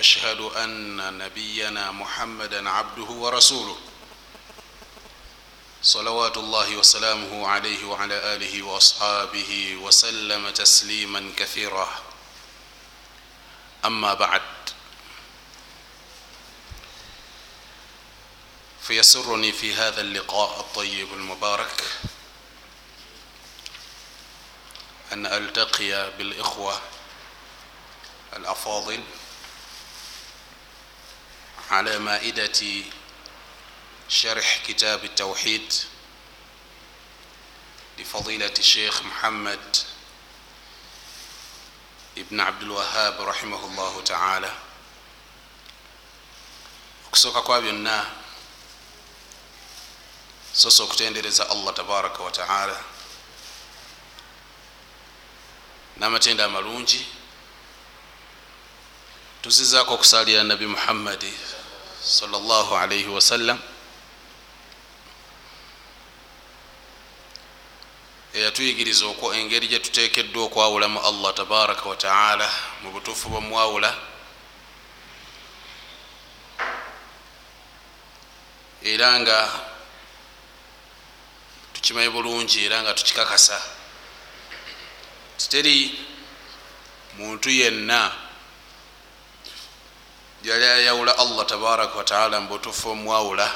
واشهد ان نبينا محمدا عبده ورسوله. صلوات الله وسلامه عليه وعلى اله واصحابه وسلم تسليما كثيرا. اما بعد. فيسرني في هذا اللقاء الطيب المبارك ان التقي بالاخوه الافاضل على مائدة شرح كتاب التوحيد لفضيلة الشيخ محمد ابن عبد الوهاب رحمه الله تعالى. Okusooka kwa byonna sosa okutendereza allah tabaraka wataala n'amatenda amalungi. Tuzizaako okusalira nabi muhammadi sallallahu alaihi wasallam eyatuyigiriza engeri gyetutekeddwa okwawulamu allah tabaraka wataala mu butuufu bwomwawula era nga tukimanyi bulungi era nga tukikakasa. Titeri muntu yenna yali ayawula allah tabaraka wataala mubutuufu omwawula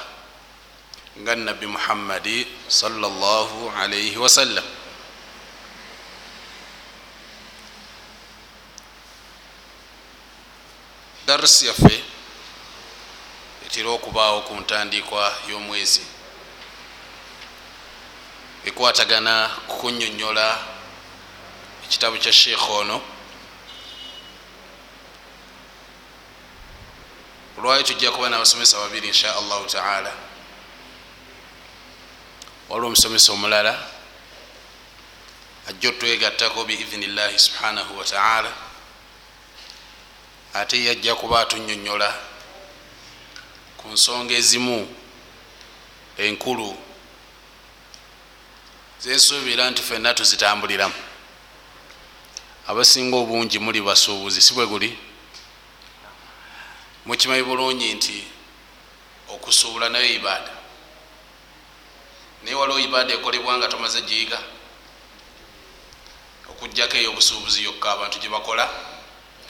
nga nabi muhammadi salllahu alaihi wasallam darisi yaffe etera okubaawo ku ntandikwa y'omwezi. Ekwatagana kukunyonyola ekitabu kya sheekh ono olwayo tujja kuba nabasomesa babiri insha allahu taala? Waliwo omusomesa omulala ajja otwegattako biidhini llahi subhanahu wataala ate yajja kuba atunyonyola ku nsonga ezimu enkulu zensuubira nti fenna tuzitambuliramu. Abasinga obungi muli basuubuzi si bwe guli mukimanyi bulungi nti okusuubula nayo ibaada. Naye waliwo ibaada ekolebwa nga tomaze giyiga. Okugjako eyo obusuubuzi yokka abantu gyebakola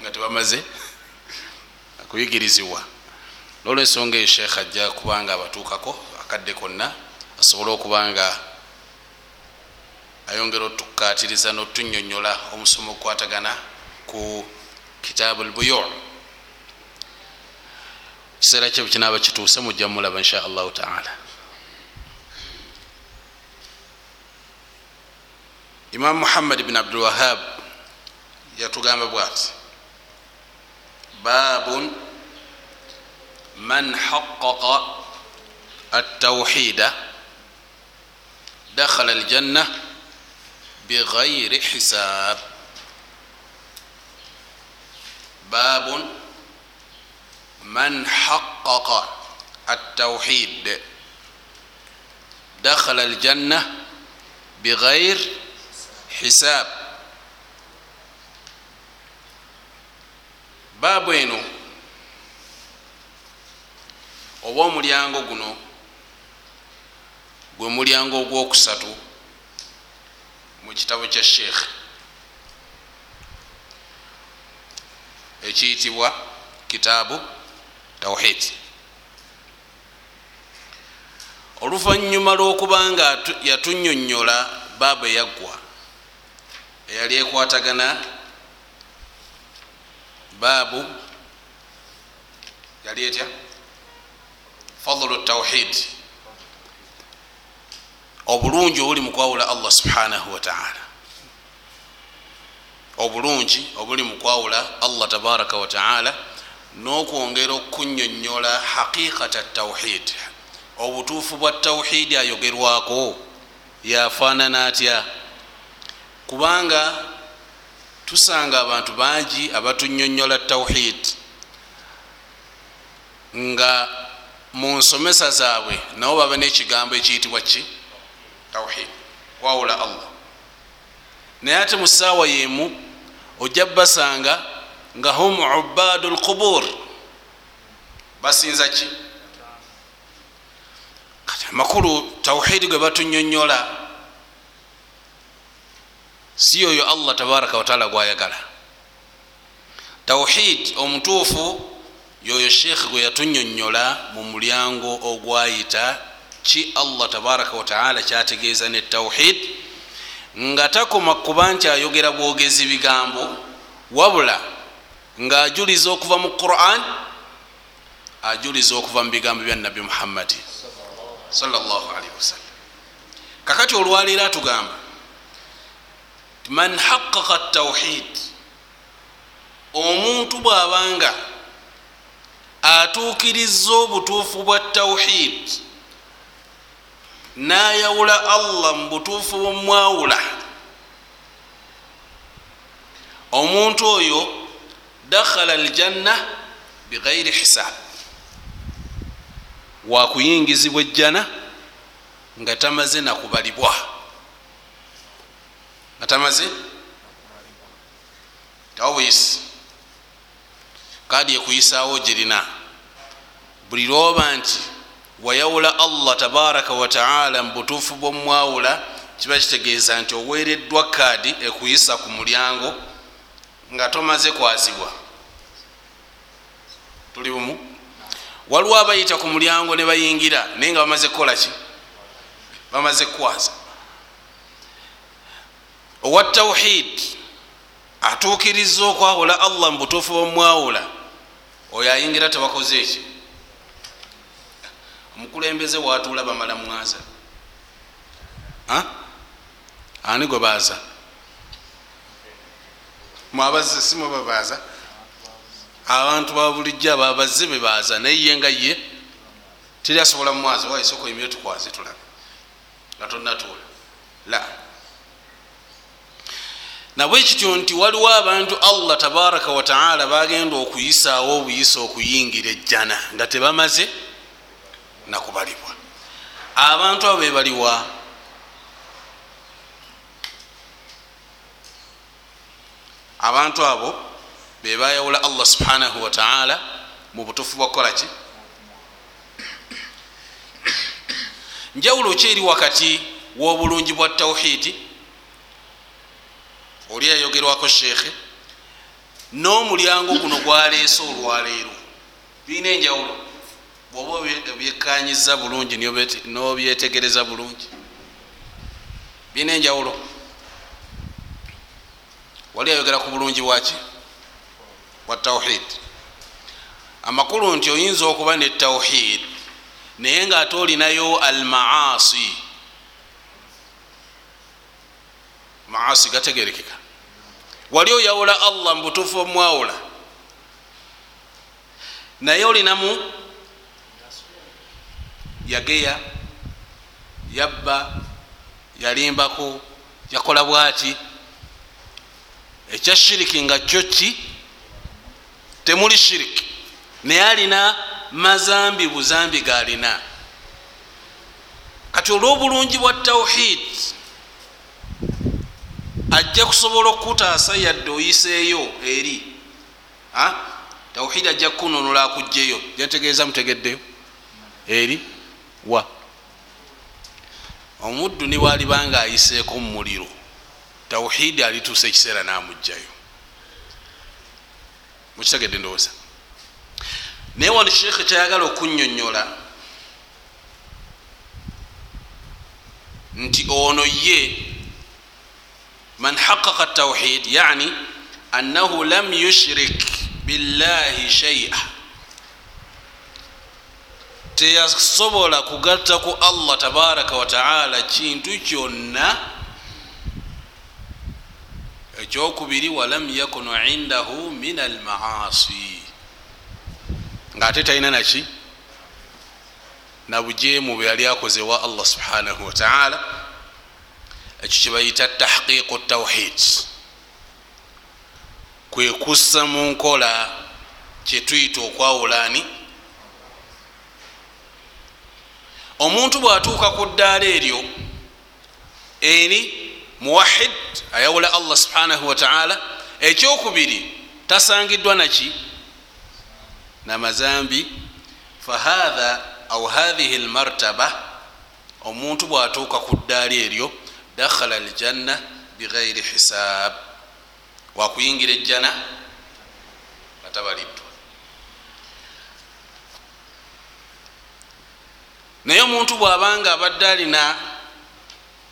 nga tebamaze kuyigirizibwa nolwensonga eyo sheekh ajja kubanga abatuukako akadde konna asobole okubanga ayongera otukatiriza notunyonyola omusomo okukwatagana ku kitaabu lbuyur kiseera kye kinaba kituuse mujja mulaba insha allahu taala. Imamu muhammad bni abdulwahab yatugamba bwati babun man haqaqa altawhida dakhala aljanna bighairi hisab. Babun man haqaqa attauhid dakhala aljanna bighair hisab. Baabu eno oba omulyango guno gwe mulyango ogwokusatu mu kitabo kya sheekhe ekiyitibwa kitaabu tawhid. Oluvanyuma lwokuba nga yatunyonyola baaba eyaggwa eyali ekwatagana baabu yali etya? Fadlu tawhid. Obulungi obuli mu kwawula allah subhanahu wataala obulungi obuli mu kwawula allah tabaraka wataala n'okwongera okunyonyola haqiqata tawhid. Obutuufu bwa tawhidi ayogerwako yafaanana atya? Kubanga tusanga abantu bangi abatunyonyola tawhid nga mu nsomesa zaabwe nabo baba n'ekigambo ekiyitibwa ki? Tawhid. Kwawula allah. Naye ate mu ssaawa yemu ojja basanga nga hum ubadu lqubur basinza ki? Kati amakulu tawhidi gwe batunyonyola si oyo allah tabaraka wataala gwayagala. Tawhid omutuufu yoyo sheekhe gwe yatunyonyola mu mulyango ogwayita ki allah tabaraka wataala kyategeeza ne tawhid? Nga takoma kuba nti ayogera bwogezi bigambo wabula ngaajuliza okuva mu quran ajuliza okuva mu bigambo bya nabi muhammadi wasallam. Kakati olwaleero atugamba man haqaqa tawhid omuntu bwabanga atuukiriza obutuufu bwa tawhid nayawula allah mu butuufu bwomwawula omuntu oyo dakhala aljanna bighairi hisab. Wakuyingizibwa ejjana nga tamaze nakubalibwa nga tamaze? Tawisi kadi ekuyisaawo girina buli lwoba nti wayawula allah tabaraka wataala mu butuufu bwomwawula kiba kitegeeza nti oweereddwa kaadi ekuyisa ku mulyango nga tomaze kwazibwa tuli bumu. Waliwo abayita ku mulyango ne bayingira naye nga bamaze kukola ki? Bamaze kukwaza. Owa tawhid atuukiriza okwawula allah mu butuufu bwomwawula oyo ayingira tebakoze eki omukulembeze watuula bamala mwaza. Ani gwe baaza? Mwabazze simwe babaaza abantu babulijjo ababazze bebaaza naye ye nga ye teri asobola mumwazi waisoko emyo tukwaze tulabe nga tonatuula la. Nabwe kityo nti waliwo abantu allah tabaraka wataala bagenda okuyisaawo obuyisa okuyingira ejjana nga tebamaze nakubalibwa. Abantu abo bebaliwa abantu abo bebayawula allah subhanahu wataala mu butufu bwakukolaki njawulo ki? Eri wakati w'obulungi bwa tawhidi? Oli yayogerwako sheekhe n'omulyango guno gwaleese olwaleero. Birina enjawulo. Bwoba obyekanyiza bulungi n'obyetegereza bulungi. Birina enjawulo. Wali ayogera ku bulungi bwaki bwa tawhid. Amakulu nti oyinza okuba ne tawhid naye ngaate olinayo al maasi maasi gategerekeka. Wali oyawula allah mubutuufu omwawula? Naye olinamu? Yageya yabba yalimbako yakola bwati? Ekya shiriki nga kyo ki temuli shiriki. Naye alina mazambi buzambi galina kati olw'obulungi bwa tawhid ajja kusobola okutaasa yadde oyiseeyo eri. Tawhid ajja kukunonola akugjeyo. Jantegeeza mutegeddeyo. Eri? Wa? Omuddu niwalibanga ayiseeko mu muliro. Tawhidi alituusa ekiseera namugjayo mukitegedde ndowooza. Naye wano sheekhe kyayagala okunyonyola nti ono ye man haqaqa tawhid yani annahu lam yushrik billahi shaia teyasobola kugatta ku allah tabaraka wataala kintu kyonna ekyokubiri walam yakunu indahu min almaasi ngaate talina naki nabujeemu bwe yali akozewa allah subhanahu wataala ekyo kyebayita tahqiqu tawhid. Kwekussa mu nkola kyetuyita okwawulaani omuntu bwatuuka ku ddaala eryo eri muwahid ayawula allah subhanahu wataala ekyokubiri tasangiddwa naki namazambi fahatha au hathihi lmartaba omuntu bwatuuka ku ddaala eryo dakhala aljanna bighairi hisab wakuyingira ejjana? Atabaliddwa naye omuntu bwabanga abadde alina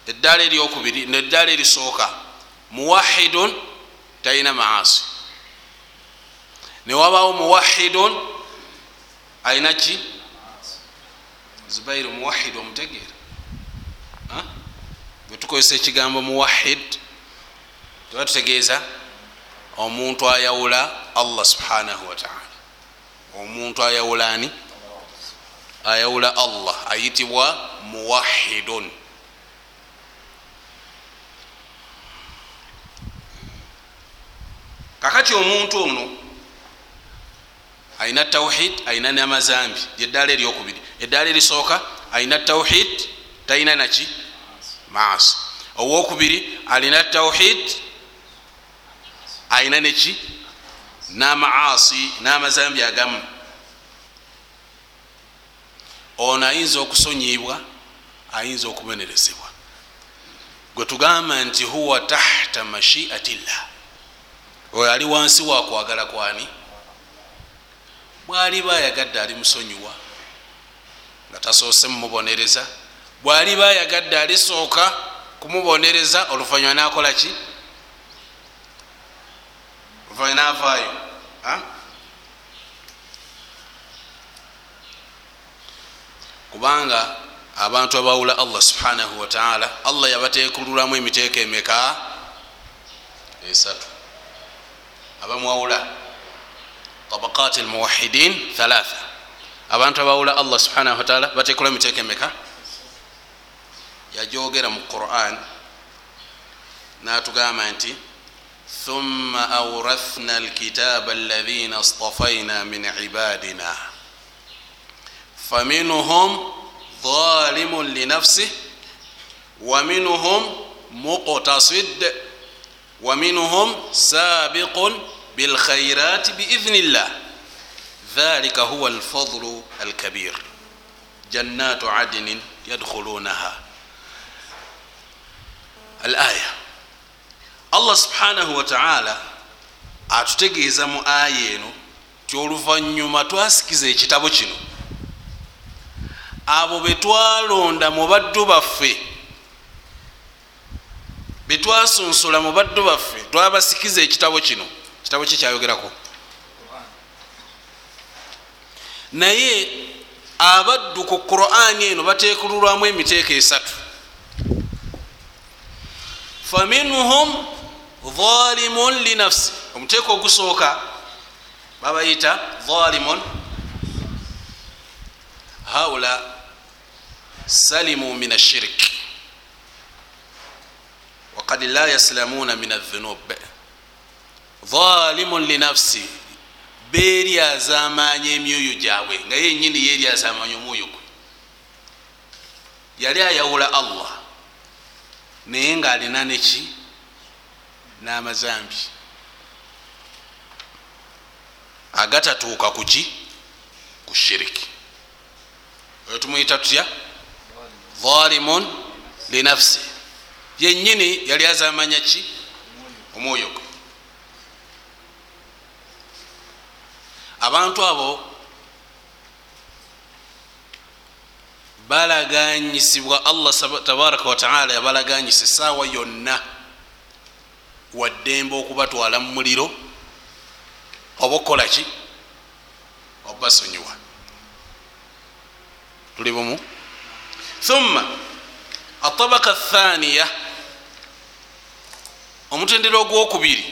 eddaala eryokubiri neddaala erisooka muwahidun talina maasi. Newabaawo muwahidun alina ki? Zubairu muwahid omutegeera. Bwetukozesa ekigambo muwahid tuba tutegeeza omuntu ayawula allah subhanahu wataala omuntu ayawula ani? Ayawula allah ayitibwa muwahidun kakati omuntu ono ayina tawhid ayina namazambi lyeddaala eryokubiri. Eddaala erisooka ayina tawhid talina naki maasi owokubiri alina tawhid ayina neki namaasi namazambi agamu. Ono ayinza okusonyibwa ayinza okubonerezebwa. Gwe tugamba nti huwa tahta mashiatillah oyo ali wansi wakwagala kwani? Bwaliba ayagadde ali musonyiwa nga tasoose mumubonereza bwaliba ayagadde alisooka kumubonereza oluvanyuma nakola ki? Oluvanyuma navaayo kubanga abantu abawula allah subhanahu wataala allah yabatekululamu emiteeko emeka? Esatu abamwawula tabaqat almuwahidin thalatha abantu abawula allah subhanahu wataala batekula emiteeko emeka yajogera mu quran natugamba nti thumma aurathna alkitaba alladhina astafaina min ibadina faminhum ظالم لنفسه ومنهم مقتصد ومنهم سابق بالخيرات باذن الله ذلك هو الفضل الكبير جنات عدن يدخلونها الايه allah subhanahu wataala atutegeeza mu aya eno ti oluvanyuma twasikiza ekitabo kino abo betwalonda mu baddu baffe betwasunsula mu baddu baffe twabasikiza ekitabo kino. Kitabo ki kyayogerako. Naye abaddu ku qurani eno batekululwamu emiteeko esatu. Faminhum zalimun linafsi omuteeko ogusooka babayita zalimun. Haula salimu min ashirik wakad la yaslamuna min adhunub zalimun linafsi beeryazamanya emyoyo gyabwe nga yenyini yeryazamanya omwoyo gwe. Yali ayawula allah naye ngaalina neki n'amazambi. Agatatuuka kuki ku shiriki. Oyo tumuyita tutya? Zalimun linafsi yenyini yali azamanya ki? Omwoyo gwe. Abantu abo balaganyisibwa allah tabaraka wataala yabalaganyisa esaawa yonna waddembe okubatwala mu muliro oba okukola ki? Obasonyiwa tuli bumu? Thumma atabaka thaniya omutendero ogwokubiri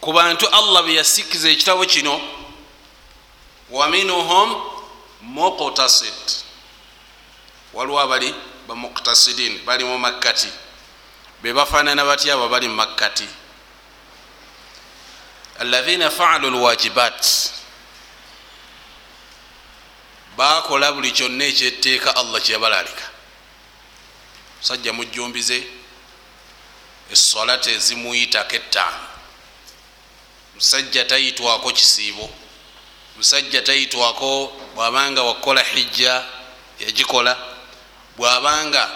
ku bantu allah beyasikiza ekitabo kino waminhum muqtasid. Waliwo abali bamuqtasidin bali mu makkati. Bebafanana batya abo bali mumakkati alaina faalu lwajibat bakola buli kyonna ekyetteeka allah kyeyabalalika musajja mujumbize esola tezimuyitako ettaano musajja tayitwako kisiibo musajja tayitwako bwabanga wakola hijja yagikola bwabanga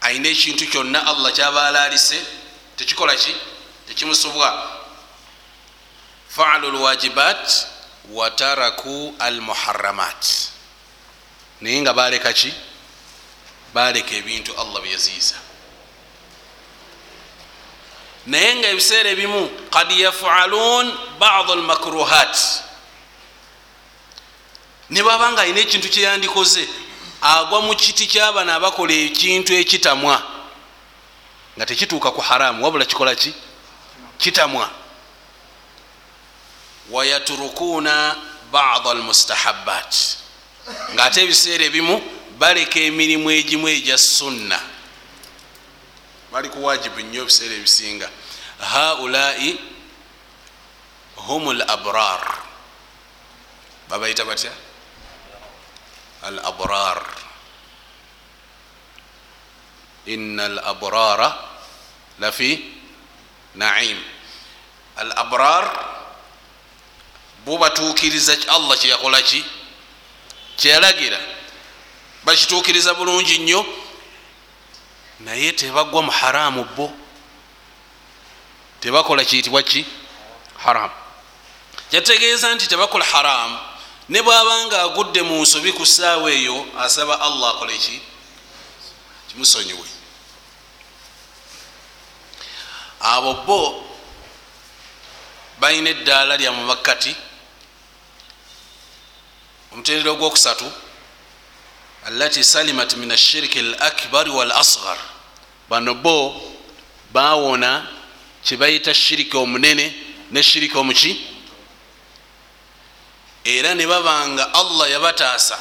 ayina ekintu kyonna allah kyabalalise tekikola ki? Tekimusubwa. Faalu lwajibat wataraku almuharamat naye nga baleka ki baleka ebintu allah byeyaziiza naye nga ebiseera ebimu kad yafalun badu lmakruhat ne baba nga alina ekintu kyeyandikoze agwa mu kiti kyabano abakola ekintu ekitamwa. Nga tekituuka ku haramu wabula kikola ki? Kitamwa. Wayaturukuna bada almustahabat nga ate ebiseera ebimu baleka emirimu egimu egya sunna. Bali kuwajibu nnyo ebiseera ebisinga. Haulai hum labrar babaita batya? Al abrar. Ina al abrara lafi naim. Al abrar bubatukiriza allah kyeyakola ki? Kyeyalagira bakitukiriza bulungi nnyo naye tebagwa mu haramu bo. Tebakola kiyitibwa ki? Haramu kyategeeza nti tebakola haramu. Ne bwabanga agudde mu nsobi ku saawa eyo asaba allah akole ki? Kimusonyiwe. Abo bo balina eddaala lya mu makkati omutendero gwokusatu alati salimat min ashiriki al akbar wal asgar bano bo bawona kyebayita shiriki omunene ne shiriki omuki? Era ne babanga allah yabataasa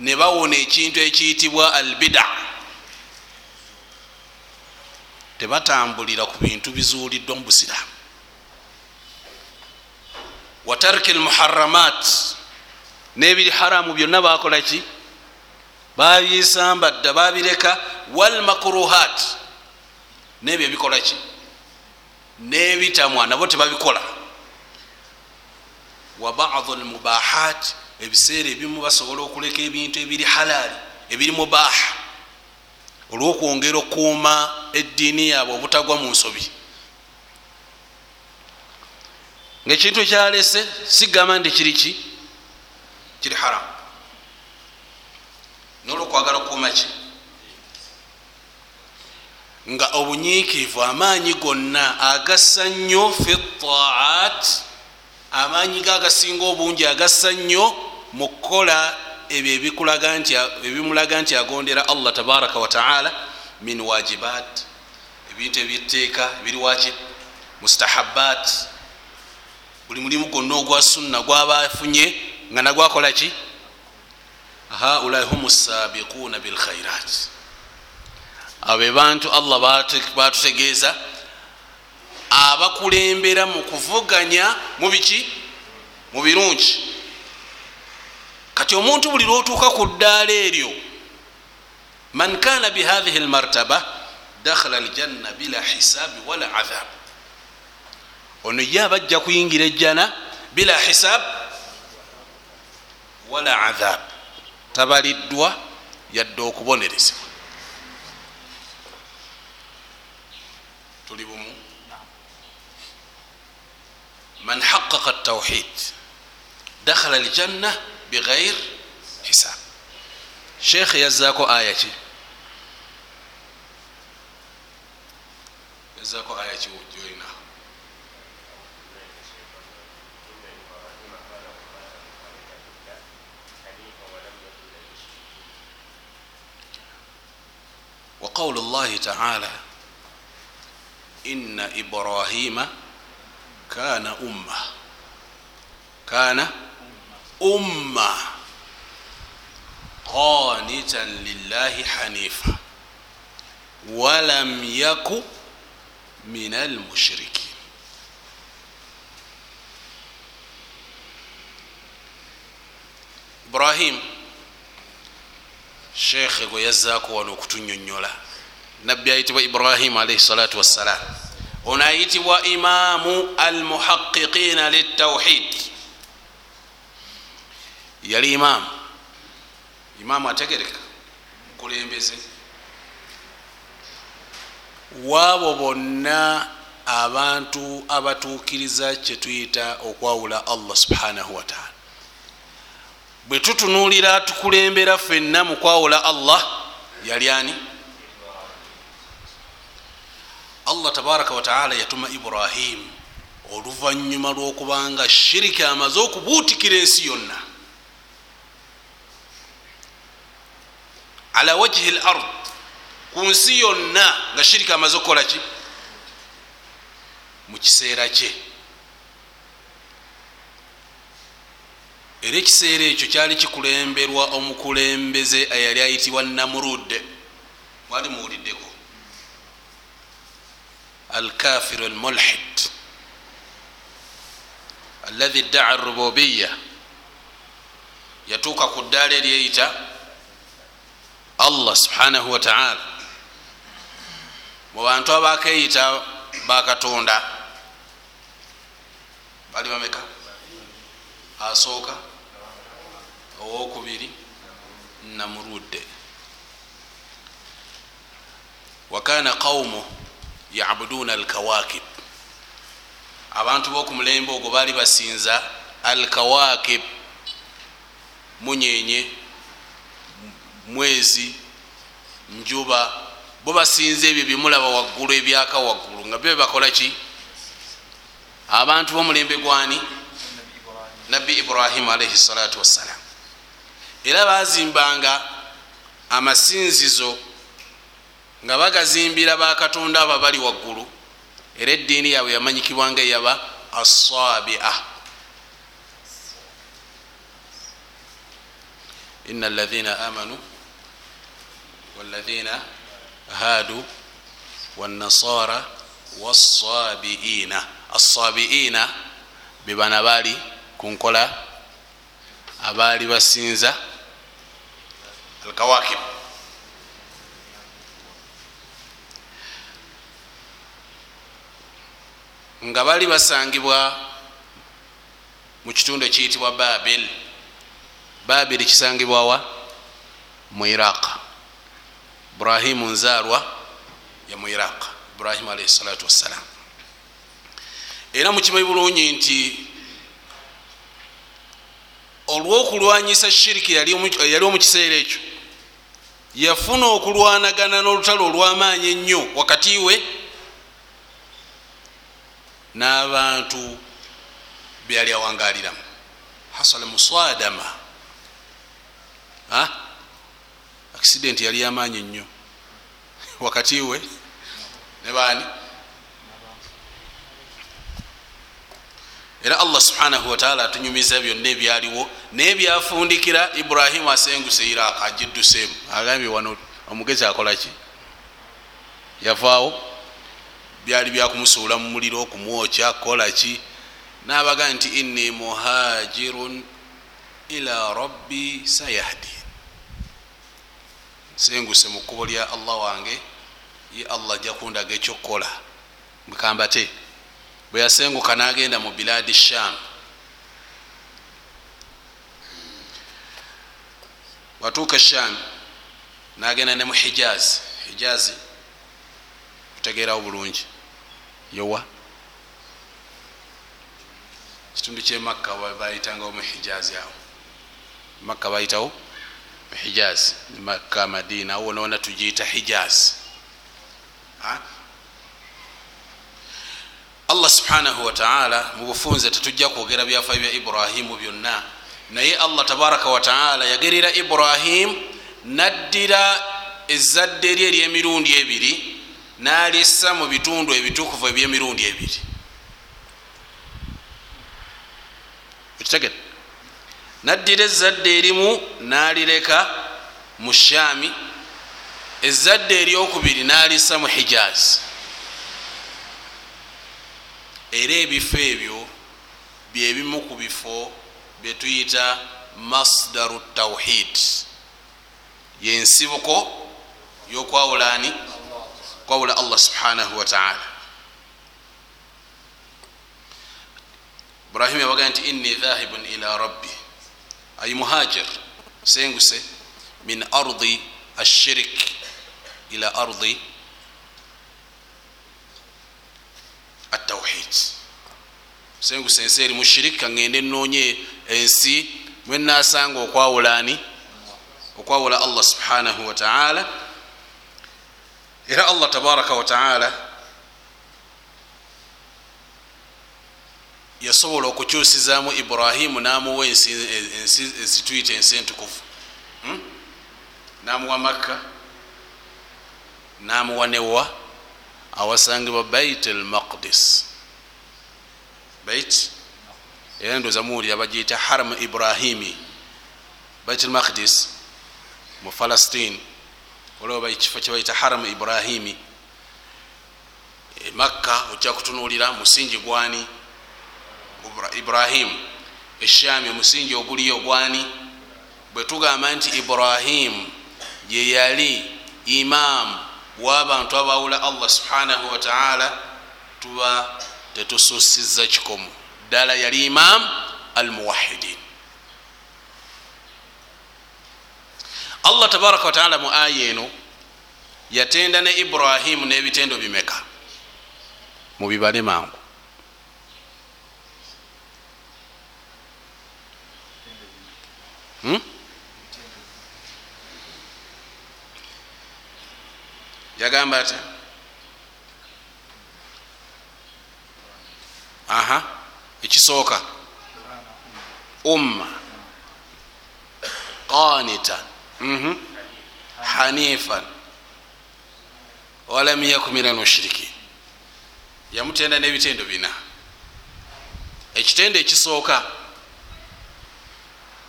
ne bawona ekintu ekiyitibwa al bida tebatambulira ku bintu bizuuliddwa mu busiraamu. Watarki almuharamat nebiri haramu byonna bakola ki babisambadda babireka walmakruhat nebyo bikola ki? Nebitamwa nabo tebabikola. Wa badu almubahat ebiseera ebimu basobola okuleka ebintu ebiri halali ebiri mubaha olwokwongera okuuma eddiini yaabwe obutagwa mu nsobi. Ngaekintu ekyalese sigamba nti kiri ki? Kiri haramu nolwokwagala okuuma ki? Nga obunyiikivu amaanyi gonna agassa nnyo fi taat amaanyi ge agasinga obungi agassa nnyo mu kukola ebyo ebimulaga nti agondera allah tabaraka wataala min wajibat ebintu ebyetteeka ebiri waki mustahabat buli mulimu gwonna ogwa sunna gwabafunye nga nagwakola ki haulai hum sabiquna bilkhairat abo be bantu allah batutegeeza abakulembera mu kuvuganya mu biki? Mu birungi. Kati omuntu buli lwotuuka ku ddaala eryo man kana bihathihi lmartaba dakhala aljanna bila hisabi wala adhab ono ye abajja kuyingira ejjana bila hisab wala adhab tabaliddwa yadde okubonerezebwa. Tuli bumu? Man haqaqa tawhid dakhala aljanna bighair hisab. Sheekh yazzaako aya ki? Yazzaako aya ki وقول الله تعالى إن إبراهيم كان أمة. كان أمة. قانتا لله حنيفا. ولم يك من المشركين. ibrahimu sheekhe gwe yazzaako wano okutunyonnyola nabbi ayitibwa ibrahimu alaihi salatu wassalam. Ono ayitibwa imaamu almuhaqiqina litawhid yali imaamu imaamu ategereka. Mukulembeze waabo bonna abantu abatuukiriza kyetuyita okwawula allah subhanahu wataala bwe tutunuulira tukulembera ffenna mu kwawula allah yali ani allah tabaraka wataala yatuma ibrahimu oluvanyuma lwokubanga shiriki amaze okubuutikira ensi yonna. Ala wajhi l ard ku nsi yonna nga shiriki amaze okukola ki? Mu kiseera kye. Era ekiseera ekyo kyali kikulemberwa omukulembeze eyali ayitibwa namurudde mwali muwuliddeko alkafiru almulhid alahi ddaa rububiya yatuuka ku ddaala eryeyita allah subhanahu wataala mu bantu abakeyita bakatonda bali bameka asooka owokubiri namurudde wakana qaumu yabuduna alkawakib. Abantu bokumulembe ogwo baali basinza alkawakib. Munyenye mwezi njuba bo basinza ebyo bimulaba waggulu ebyaka waggulu. Nga byo bakola ki? Abantu bomulembe gwani? Nabbi ibrahimu alaihi salatu wassalam era bazimbanga amasinzizo nga bagazimbira bakatonda abo bali waggulu. Era eddiini yaabwe yamanyikibwanga eyaba assabia ina alaina amanu walaina hadu wanasara wasabiina assabiina bebana baali kunkola abaali basinza alkawakib nga bali basangibwa mu kitundu ekiyitibwa babil babil kisangibwawa mu iraq. Ibrahimu nzaalwa ya mu iraq. Ibrahimu alaihi salatu wassalam. Era mukimanyi bulungi nti olwokulwanyisa shiriki yaliwo mu kiseera ekyo yafuna okulwanagana n'olutalo olwamaanyi ennyo wakati we n'abantu byali awangaliramu hasala muswadama akisidenti yali yamaanyi ennyo wakati we? Ne baani? Era allah subhanahu wataala atunyumiza byonna ebyaliwo naye byafundikira ibrahimu asenguse iraq agidduseemu agambye wano omugezi akolaki yavaawo byali byakumusuula mu muliro okumwokya kolaki nabaga nti inni muhajirun ila rabbi sayahdi nsenguse mu kkubo lya allah wange ye allah ajja kundaga ekyokukola mukambate bwe yasenguka nagenda mu biladi sham watuuka sham nagenda ne mu hijazi hijazi kutegeerawo bulungi yowa. Kitundu kyemakka bayitangawo mu hijazi awo. Makka bayitawo? Mu hijazi makka madina awo wonawona tugiyita hijazi allah subhanahu wataala mu bufunze tetujja kwogera byafayo bya ibrahimu byonna. Naye allah tabaraka wataala yagerera ibrahimu naddira ezadde eri eryemirundi ebiri nalissa mu bitundu ebitukuvu ebyemirundi ebiri. Ekitegere naddira ezadde erimu nalireka mu shaami ezadde eryokubiri nalisa mu hijaz. Era ebifo ebyo byebimu ku bifo byetuyita masdaru tawhid. Yensibuko yokwawulani kwawula allah subhanahu wataala ibrahim yabaga nti inni dhahibun ila rabbi ay muhajir senguse min ardi ashirik ila ardi atawhid senguse ensi eri mushirik kaŋŋende noonye ensi mwenasanga okwawulani okwawula allah subhanahu wataala era allah tabaraka wataala yasobola okukyusizaamu ibrahimu namuwa ensi ezituyita ensi entukuvu. Hmm? namuwa makka namuwa newa awasangibwa bait lmaqdis bait? Era ndoza muwulira bagiyita haram ibrahimi. Bait lmaqdis mu falastine olaba ekifo kyebayita haram ibrahimi. E makka ojja kutunulira musingi gwani? Ibrahim. Eshami omusingi oguliyo gwani bwetugamba nti ibrahim yeyali imamu wabantu abawula allah subhanahu wataala tuba tetususiza kikomo. Ddala yali imamu almuwahidin allah tabaraka wataala mu aya eno yatenda ne ibrahimu n'ebitendo bimeka? Mubibale mangu. Hmm? yagamba ati? Aha. Ekisooka. Umma. Qanitan mhm. Hanifan. Walam yaku min almushirikin yamutenda n'ebitendo bina. Ekitendo ekisooka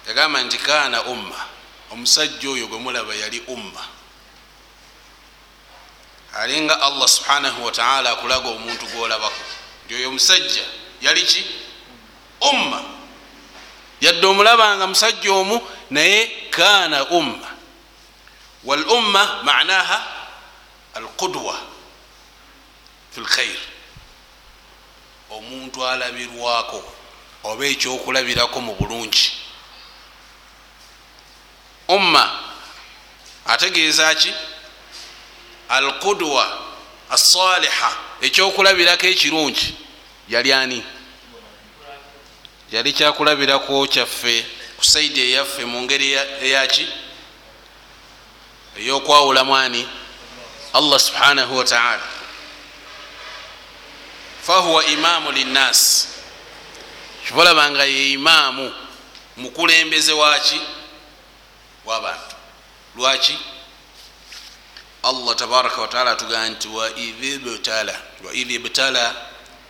yagamba nti kaana umma. Omusajja oyo gwe mulaba yali umma. Alinga allah subhanahu wataala akulaga omuntu gwolabako. Nti oyo omusajja yali ki? Umma. Yadde omulabanga musajja omu naye kaana umma wal umma manaha alqudwa fi lkhair omuntu alabirwako oba ekyokulabirako mu bulungi. Umma ategeeza ki? Alqudwa asaliha ekyokulabirako ekirungi. Yali ani? Yali kyakulabirako kyaffe ku saidi eyaffe mu ngeri eyaki eyokwawulamu ani allah subhanahu wataala fahuwa imamu linnas. Kibalabanga ye imaamu mukulembeze waki wabantu lwaki allah tabaraka wataala atugamba nti waidh ibtala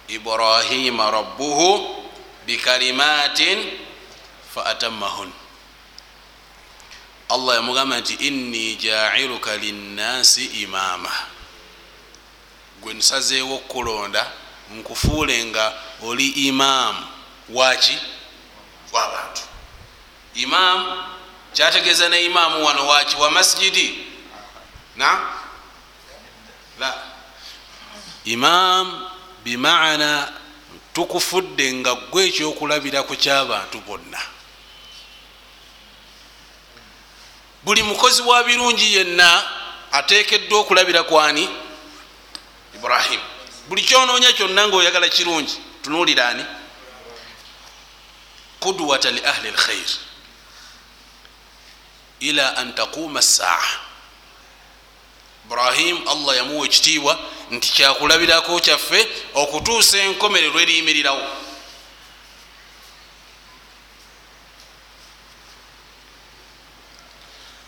ibrahima rabbuhu bikalimatin faatamahun allah yamugamba nti inni jailuka linnasi imama gwe nsazeewo okukulonda nkufuule nga oli imaamu waki wabantu imaamu kyategeeza ne imaamu wano waki wa masjidi na la imam bimaana tukufudde nga gwe ekyokulabiraku kyabantu bonna buli mukozi wa birungi yenna atekeddwa okulabira kwani? Ibrahim. Buli kyonoonya kyonna ngaoyagala kirungi tunuuliraani kudwata li ahli lkhair ila an taquma saa ibrahim allah yamuwa ekitiibwa nti kyakulabirako kyaffe okutuusa enkomerero eriyimirirawo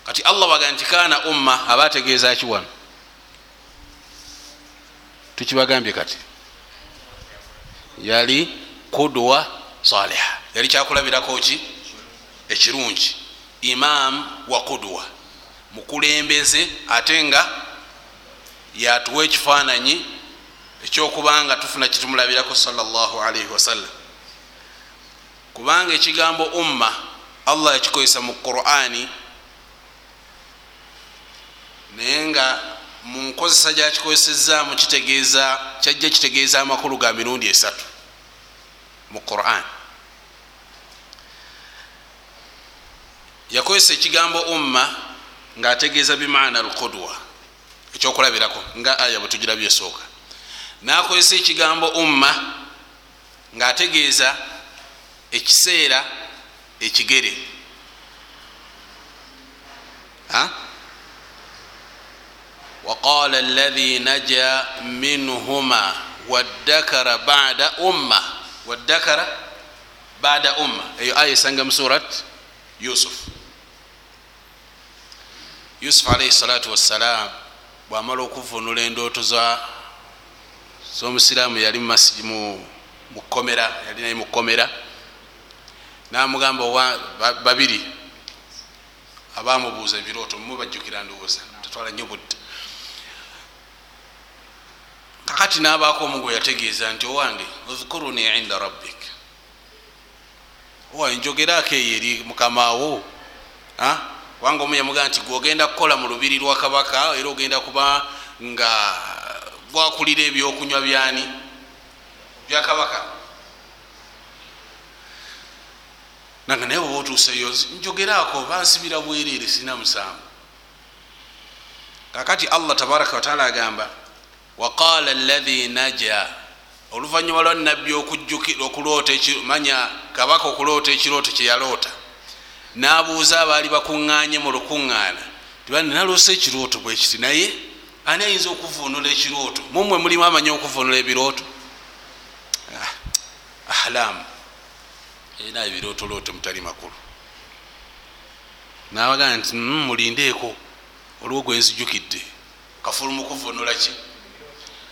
kati allah baga nti kaana umma aba ategeeza ki wano? Tukibagambye kati. Yali kudwa saliha yali kyakulabirako ki? Ekirungi. Imam wa kudwa. Mukulembeze ate nga yatuwa ekifaananyi ekyokubanga tufuna kitumulabirako salllahalaihi wasallam kubanga ekigambo umma allah yakikozesa mu qurani naye nga mu nkozesa gyakikozesezaamu kitegeeza kyajja kitegeeza amakulu ga mirundi esatu mu quran. Yakozesa ekigambo umma ngaategeeza bimaana alqudwa ekyokulabirako nga aya bwetugirabye esooka nakozesa ekigambo umma ngaategeeza ekiseera ekigere alahi naja minhuma waddakara bada umma waddakara bada umma eyo aya esanga mu surat yusuf yusufu alaihi salatu wassalam bwamala okuvunula endooto zomusiraamu yali mukomera yali naye mukomera namugamba babiri abamubuuza ebirooto mumwe bajjukira ndowooza tatwala nnyo budde kakati nabaako omugo yategeeza nti owange uzkuruni inda rabbik. Owange njogeraako eyo eri mukamaawo kubanga omu yamugaa nti gwogenda kukola mu lubiri lwa kabaka era ogenda kuba nga gwakulira ebyokunywa byani bya kabaka. Nange naye oba otuuseyo njogeraako bansibira bwereere sina musango kakati allah tabaraka wataala agamba waqala alahi naja oluvanyuma lwa nabbi okuloota manya kabaka okuloota ekirooto kyeyaloota nabuuza abaali bakuŋŋanye mu lukuŋŋaana. Tibani naloosa ekirooto bwekiti naye ani ayinza okuvunula ekirooto? Mumwe mulimu amanyi okuvunula ebirooto? Ahlamu era ebirootolooto mutali makulu. Nabagaa nti mulindeeko. Olwo gwenzijukidde kafulu mukuvunula ki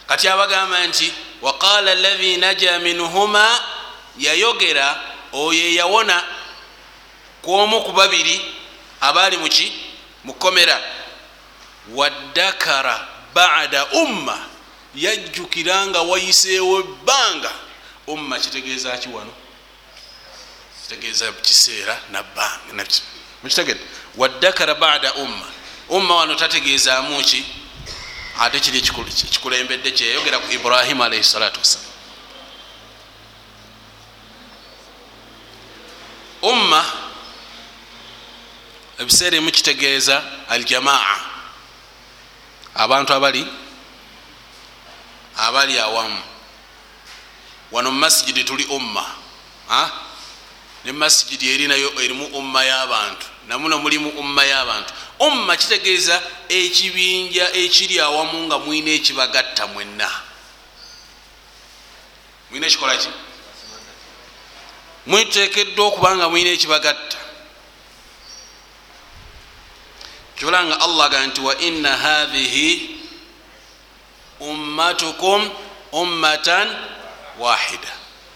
kati abagamba nti waqala alahi naja minhuma yayogera oyo eyawona kwomu ku babiri abaali muki mukomera waddakara bada umma yajjukiranga wayiseewo ebbanga. Umma kitegeeza ki wano? Kitegeeza kiseera nabbanga mukitegedde waddakara bada umma umma wano tategeezaamu ki ate kiri kikulembedde kyeyogera ku ibrahimu alaihi salatu wassalam umma ebiseera emu kitegeeza aljamaa. Abantu abali abali awamu. Wano mumasigidi tuli umma ne masigidi erinayo erimu umma y'abantu. Namuno mulimu umma y'abantu umma kitegeeza ekibinja ekiri awamu nga mwina ekibagatta mwenna. Mwina ekikola ki? Mwitekeddwa okubanga mwina ekibagatta. Kyolanga allah ga nti wa inna hathihi ummatukum ummatan wahida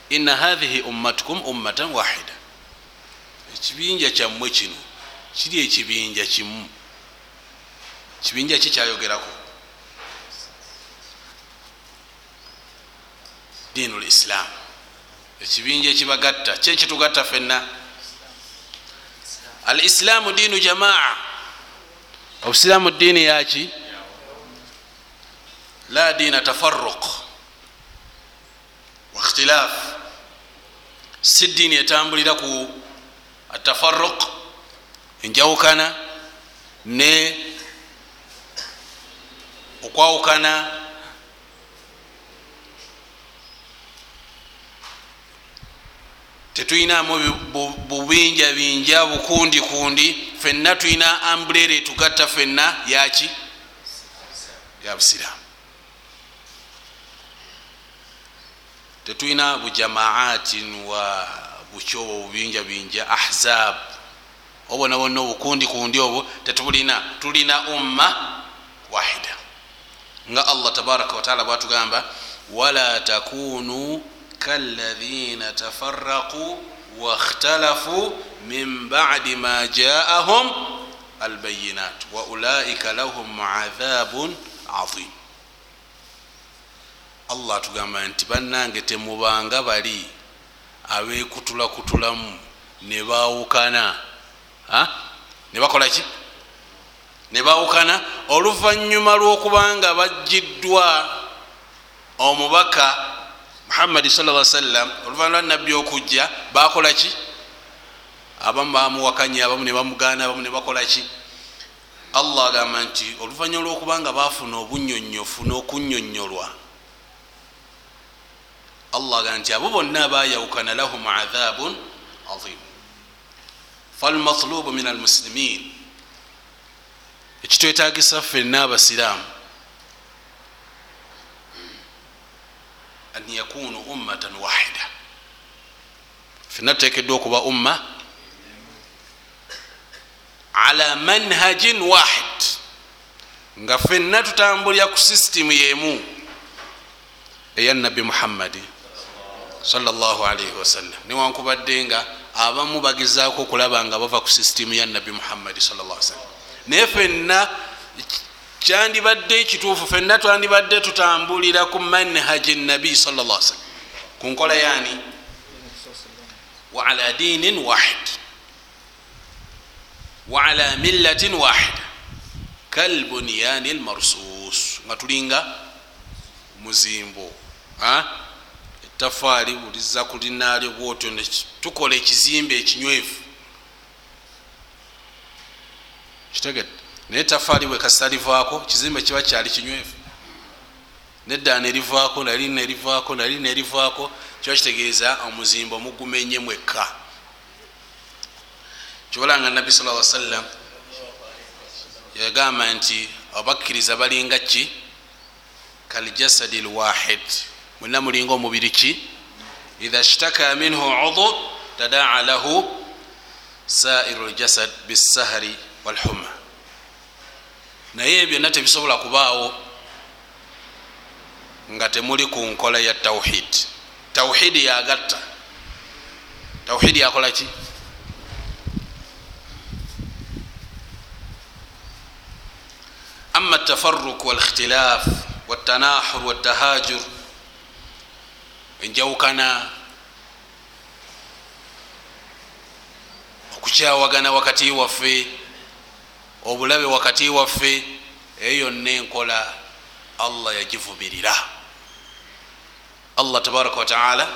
inna hathihi ummatukum ummatan wahida ekibinja kyammwe kino kiri ekibinja kimu. Kibinja ki kyayogerako? Diinu lislam ekibinja ekibagatta kyekitugatta fenna al islaamu diinu jamaa. Obusiraamu diini yaki la diina tafaruq wakhtilaf si diini etambulira ku atafaruq enjawukana ne okwawukana tetuyinamu bubinja binja bukundi kundi fenna tuyina ambulera etugatta fenna yaki ya busiramu tetuyina bujamaatin wa bukyo bubinja binja ahzab obona bonna obukundi kundi obwo tetubulina tulina umma wahida. Nga allah tabaraka wataala bwatugamba wala takunu kaladhina tafaraqu wakhtalafu min badi ma jaahum albayinat wa ulaika lahum adhabun aim allah atugamba nti bannange temubanga bali abekutulakutulamu nebawukana nebakolaki nebawukana oluvanyuma lwokubanga bajiddwa omubaka muhammadi salla sallam oluvanyuma lwa nabbi okujja bakolaki abamu bamuwakanya abamu nebamugaana abamu nebakolaki allah agamba nti oluvanyuma lwokubanga bafuna obunyonyofu n'okunyonyolwa allah agamba nti abo bonna bayawukana lahum adhabun aim falmatlubu min almuslimin ekitwetagisa ffenna abasiraamu. an yakunu ummatan wahida fenna tutekeddwa okuba umma. ala manhajin wahid nga fenna tutambulira ku sisitimu yemu. Eya nabbi muhammadi salllahalaihi wasallam newankubadde nga abamu bagezaako okulaba nga bava ku sisitimu ya nabbi muhammadi sallam naye fenna kyandibadde ekituufu fenna twandibadde tutambulira ku manhaji nabi sallam ku nkola yani waala dinin wahid. Waala millatin wahida. Kalbunyani lmarsus nga tulinga muzimbo etafaali buliza kulinaalyo bwotyo tukola ekizimbe ekinywevu. Kitegedde? Naye tafaali bwekasita livaako kizimbe kiba kyali kinywevu. Nedda nerivaako nali nerivaako nali nerivaako kiba kitegeeza omuzimba omugumenye mwekka. Kibalanga nabbi sal sallam yagamba nti abakkiriza balinga ki? Kaljasadi lwahid mwena mulinga omubiri ki idha shtaka minhu udu tadaa lahu sairu ljasad bisahari walhuma naye byonna tebisobola kubaawo nga temuli ku nkola ya tawhid. Tawhidi yagatta. Tawhidi yakola ki? Ama tafaruk walikhtilaf watanahur watahajur enjawukana okukyawagana wakati waffe obulabe wakati waffe eyo yonna enkola allah yagivumirira. Allah tabaraka wataala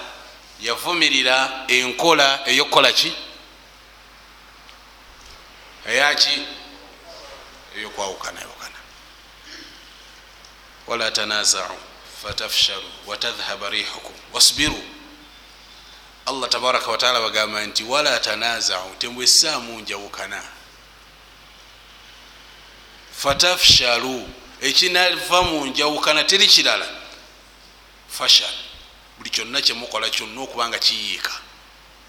yavumirira enkola eyokukola ki? Eyaki eyokwawukana yawukana. Wala tanazau fatafshalu watadhhaba rihukum wasbiru allah tabaraka wataala bagamba nti wala tanazau temwesaamu njawukana fatafshalu ekinava mu njawukana teri kirala fashal buli kyonna kyemukola kyonna okubanga kiyiika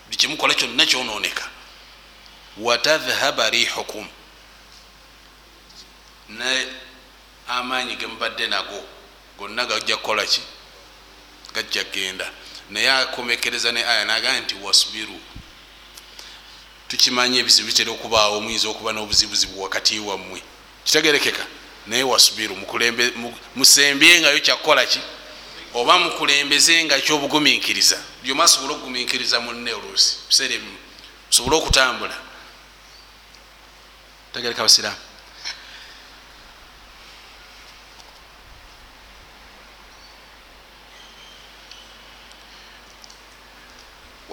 buli kyemukola kyonna kyononeka watadhhaba rihukum naye amaanyi gemubadde nago gonna gajja kukolaki gajja kgenda. Naye akomekereza ne aya nagaa nti wasbiru. Tukimanyi ebizibu bitera okubaawo muyinza okuba n'obuzibuzibu wakati wammwe. Kitegerekeka. Naye wasubiru musembyengayo kyakukola ki? Oba mukulembezenga kyobuguminkiriza byoma asobole okuguminkiriza munne oluusi biseera ebimu. Osobole okutambula. Tegereka basiramu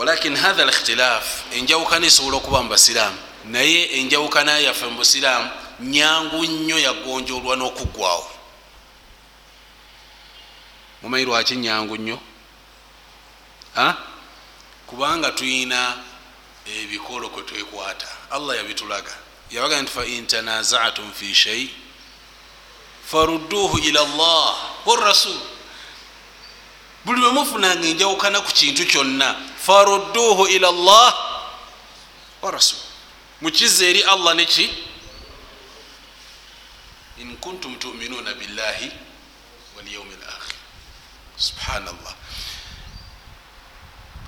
walakin hatha likhtilaf enjawukana esobola okuba mu basiraamu naye enjawukana yaffe mu busiraamu nyangu nnyo yagonjolwa n'okuggwawo mumanyi lwaki nyangu nnyo? Kubanga tuyina ebikolo kwe twekwata. Allah yabitulaga. Yabaga nti fa intanazaatum fi shai farudduhu ila llah warasul buli lwemufunanga enjawukana ku kintu kyonna farudduhu ila llah warasul mukiza eri allah neki in kuntum tuminuna billahi walyaumi lakhir subhanallah.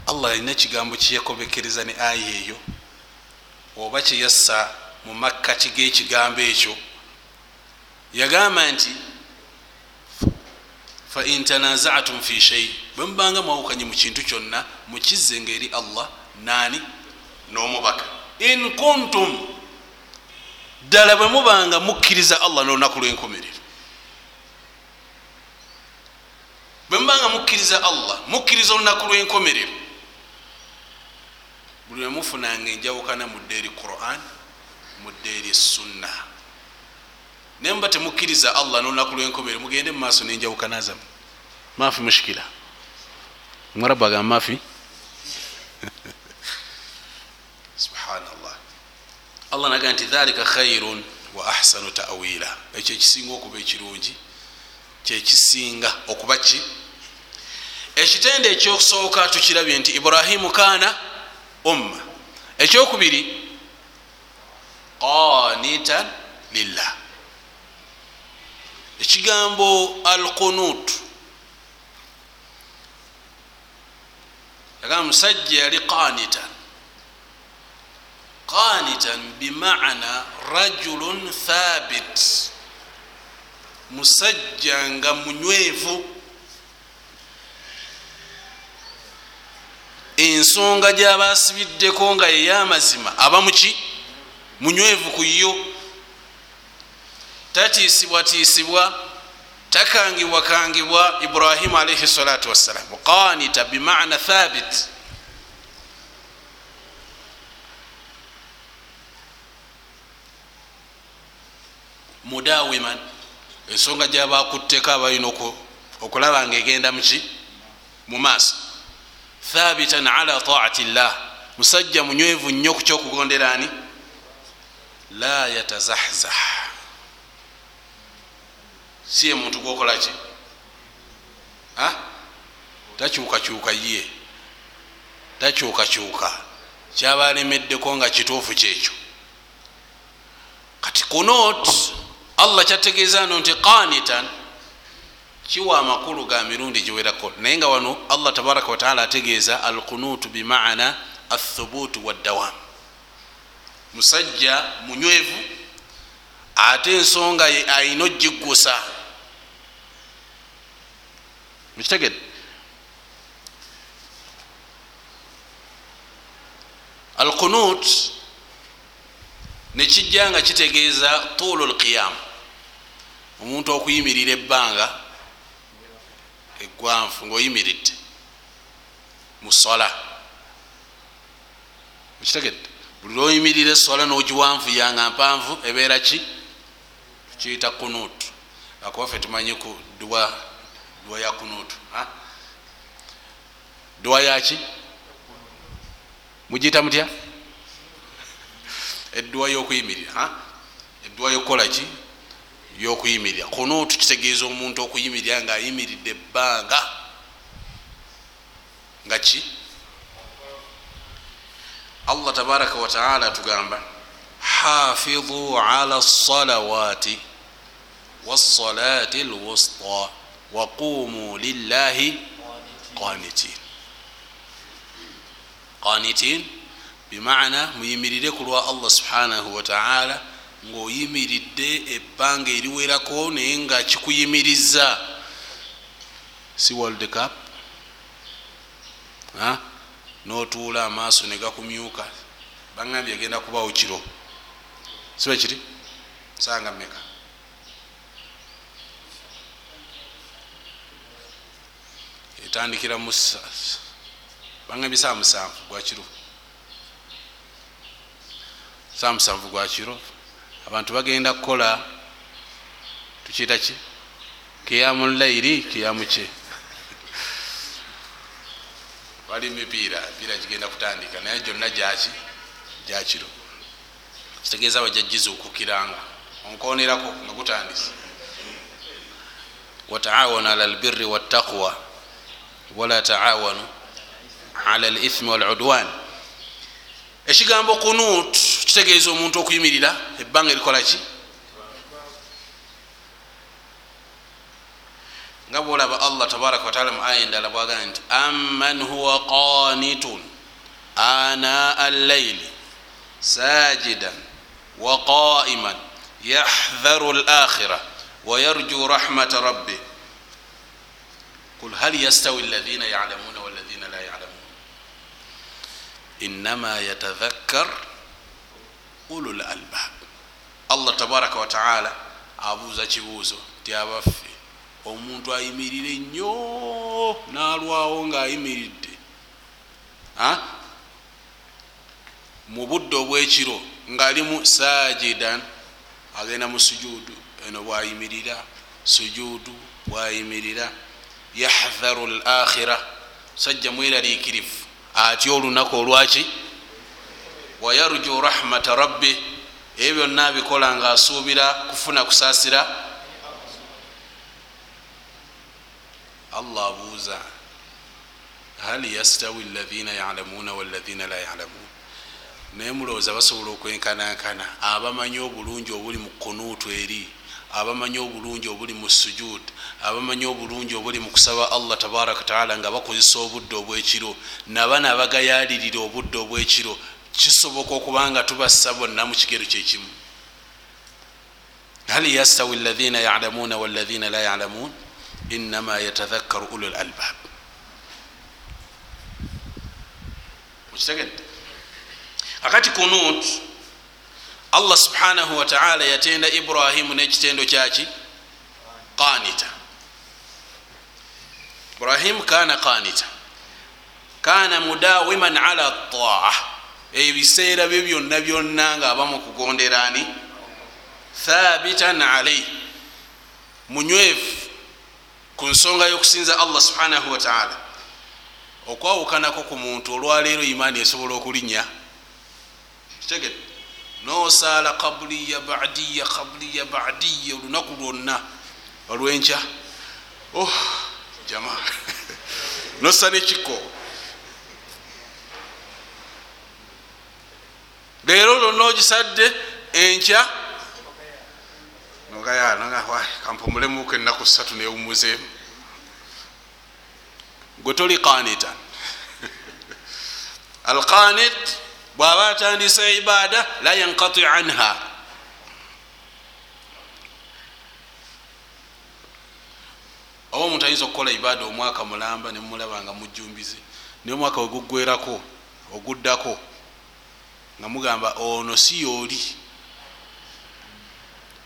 Allah alina ekigambo kyeyakobekereza ne aya eyo oba kyeyassa mu makkati g'ekigambo ekyo. Yagamba nti fain tanazatum fi shei bwe mubanga mwawukanye mu kintu kyonna mukizzenga eri allah naani n'omubaka. In kuntum ddala bwe mubanga mukkiriza allah n'olunaku lw'enkomerero. Bwe mubanga mukkiriza allah mukkiriza olunaku lw'enkomerero. Buli lwe mufunanga enjawukana mu ddeeri quran mu ddeeri sunna. Naye muba temukkiriza allah n'olunaku lw'enkomerero mugende mu maaso n'enjawukana zamu maafi mushikira mwarabu agamba maafi subhanallah. Allah naga nti dhalika khairun wa ahsanu tawila. Ekyo ekisinga okuba ekirungi kyekisinga okuba ki? Ekitende ekyokusooka tukirabye nti ibrahimu kaana umma. Ekyokubiri qanitan lillah. Ekigambo alqunut agamba musajja yali qanitan qanitan bimana rajulun thabit. Musajja nga munywevu. Ensonga gyabasibiddeko nga yeyamazima aba muki munywevu ku yo. Tatiisibwatiisibwa takangibwakangibwa ibrahimu alaihi salatu wassalam. Qanita bimana thabit. Mudawiman. Ensonga gyabakutteko abalina okulaba nga egenda muki mu maaso. Thabitan ala taati llah musajja munywevu nnyo ku kyokugondera ani? La yatazahzah si ye muntu gwokolaki takyukakyuka ye. Takyukakyuka. Kyabalemeddeko nga kituufu kyekyo. Kati kunot allah kyategeeza no nti qanitan kiwa amakulu ga mirundi giwerako. Naye nga wano allah tabaraka wataala ategeeza alkunutu bimana athubutu waddawam musajja munywevu ate ensonga ayina ogiggusa mukitegedde alkunut nekijja nga kitegeeza tuulu lqiyamu omuntu okuyimirira ebbanga egwanfu ngaoyimiridde musola mukitegedde buli lwoyimirira esola nogiwanvu yanga mpanvu ebeera ki? Tukiyita kunut akubaffe tumanyi ku dwa dwa ya kunut dwa yaki mugiyita mutya? Edduwa yokuyimirira edduwa yokukola ki? Yokuyimirira. Kunutu kitegeeza omuntu okuyimirira nga ayimiridde ebbanga. Nga ki? Allah tabaraka wataala tugamba hafidhu ala lsalawati wasalati lwusta waqumu lillahi qanitin. Qanitin bimana muyimirire ku lwa allah subhanahu wataala ngaoyimiridde ebbanga eriwerako naye nga kikuyimiriza si world cup? Notuula amaaso negakumyuka bagambye agenda kubawo kiro. Sibe kiri? Sanga meka etandikira mu bagambye saa musanvu gwakiro saa musanvu gwakiro abantu bagenda kukola tukiyita ki? Kiyamu lairi kiyamu kye wali mipiira mipiira gigenda kutandika naye gyonna gyaki gyakiro kitegeeza bajjagizuukukiranga onkonerako nga gutandise. Wataawanu ala lbiri wattaqwa wala taawanu ala lithmi waludwan. Ekigambo kunut kitegeeza omuntu okuyimirira ebbanga erikola ki? Nga bwolaba allah tabaraka wataala mu aya endala bwagaa nti amman huwa qanitun ana allaili sajidan waqaiman yahdharu lakhira wayarju rahmata rabbi qul hal yastawi alladhina yalamuna waladhina la yalamun inama yatadhakkar ulu lalbab allah tabaraka wataala abuuza kibuuzo ti abaffe omuntu ayimirire nnyo nalwawo ngaayimiridde mu budde obwekiro ngaalimu sajidan agenda mu sujudu eno bwayimirira sujudu bwayimirira yahdharu lakhira sajja mweraliikirivu atya olunaku olwaki? Wayarju rahmata rabbi ebyo byonna abikola nga asuubira kufuna kusaasira. Allah abuuza hal yastawi ladhina yalamuna waladhina la yalamun naye mulowooza basobola okwenkanankana abamanyi obulungi obuli mu kunuutu eri abamanyi obulungi obuli mu sujud abamanyi obulungi obuli mu kusaba allah tabaraka wataala nga bakozesa obudde obwekiro nabana abagayalirira obudde obwekiro kisoboka okubanga tubassa bonna mu kigero kyekimu hal yastawi ladhina yalamuna waladhina la yalamun inama yatadhakkaru ulu lalbab mukitegedde akati kunut allah subhanahu wataala yatenda ibrahimu nekitendo kyaki? Qanita. Ibrahimu kana qanita. Kana mudawiman ala taa ebiseera bye byonna byonna nga aba mukugonderani thabitan alaih munywevu ku nsonga y'okusinza allah subhanahu wataala okwawukanako ku muntu olwaleero imaani esobola okulinnya. Kitegede nosaala kabuliya badiya kabuliya badiya olunaku lwonna. Olwenkya oh jama. Nosa nekiko leero lwonna ogisadde enkya? Kampumulemuko enaku satu newumuzeemu gwe toli qanitan alqanit bwaba atandisa ibada la yankati anha. Oba omuntu ayinza okukola ibada omwaka mulamba nemulaba nga mujumbize naye omwaka wegugwerako oguddako nga mugamba ono si yooli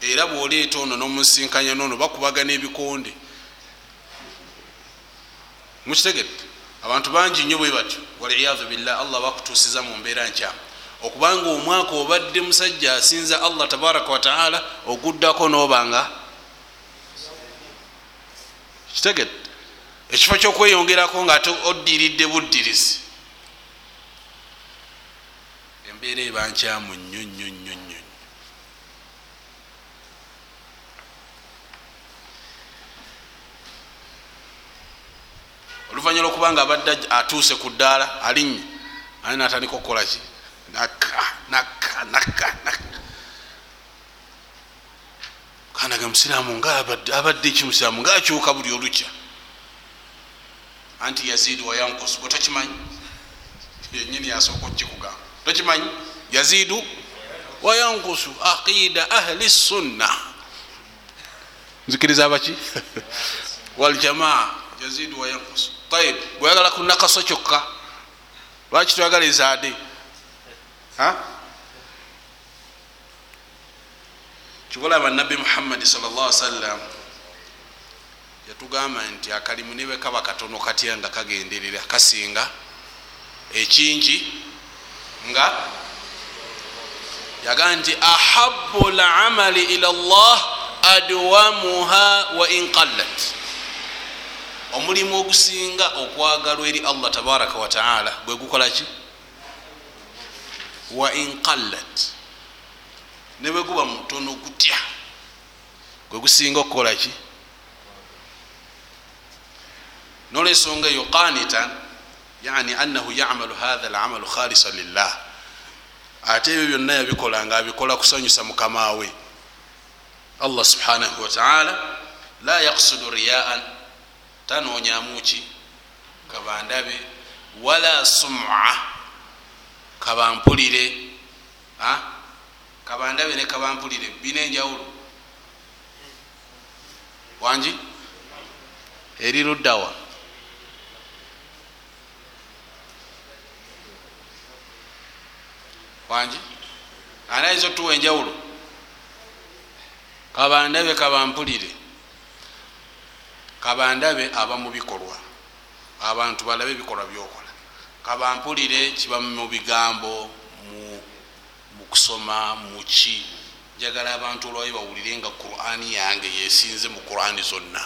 era bwoleeta ono nomusinkanya nono bakubagana ebikonde. Mukitegedde abantu bangi nnyo bwe batyo waliyadu billah allah bakutuusiza mu mbeera nkyamu okubanga omwaka obadde musajja asinza allah tabaraka wataala oguddako nobanga kitegedde ekifo kyokweyongerako nga oddiridde buddirizi. Embeera eba nkyamu nnyo nnyo oluvanyuma lwokubanga abadde atuuse ku ddaala alinnye ani natandika okukolaki nakka nakka nakka nakka. Kanaga musiraamu nga abadde ekimusiraamu nga akyuka buli olukya. Anti yaziidu wayankusu gwe tokimanyi yenyini yasooka okukikugamba tokimanyi yaziidu wayankusu aqida ahli sunna. Nzikiriza abaki? Waljamaa yaziidu wayankusu tayib gweyagala kunakaso kyokka. Lwaki twagala ezaade kikolaba nabbi muhammadi salllah sallam yatugamba nti akalimu nibe kaba katono katya nga kagenderera kasinga ekingi nga yagaa nti ahabu lamali ila llah adwamuha wa inqallat omulimu ogusinga okwagalwa eri allah tabaraka wataala gwe gukolaki wa inqallat ne bwe guba mutono gutya gwe gusinga okukolaki nolwensonga eyo qanitan yani anahu yamalu hatha lamalu khalisa lillah ate ebyo byonna yabikola nga abikola kusanyusa mukamawe allah subhanahu wataala la yaksudu riyaan tanonyamuki kabandabe wala suma kabampulire kabandabe ne kabampulire bina enjawulo. Wangi eri luddawa. Wangi ani ayinza otuwa enjawulo? Kabandabe kabampulire kabandabe aba mu bikolwa. Abantu balabe ebikolwa byokola. Kabampulire kiba mu bigambo mu kusoma muki njagala abantu olwayo bawulire nga qurani yange yesinze mu qurani zonna.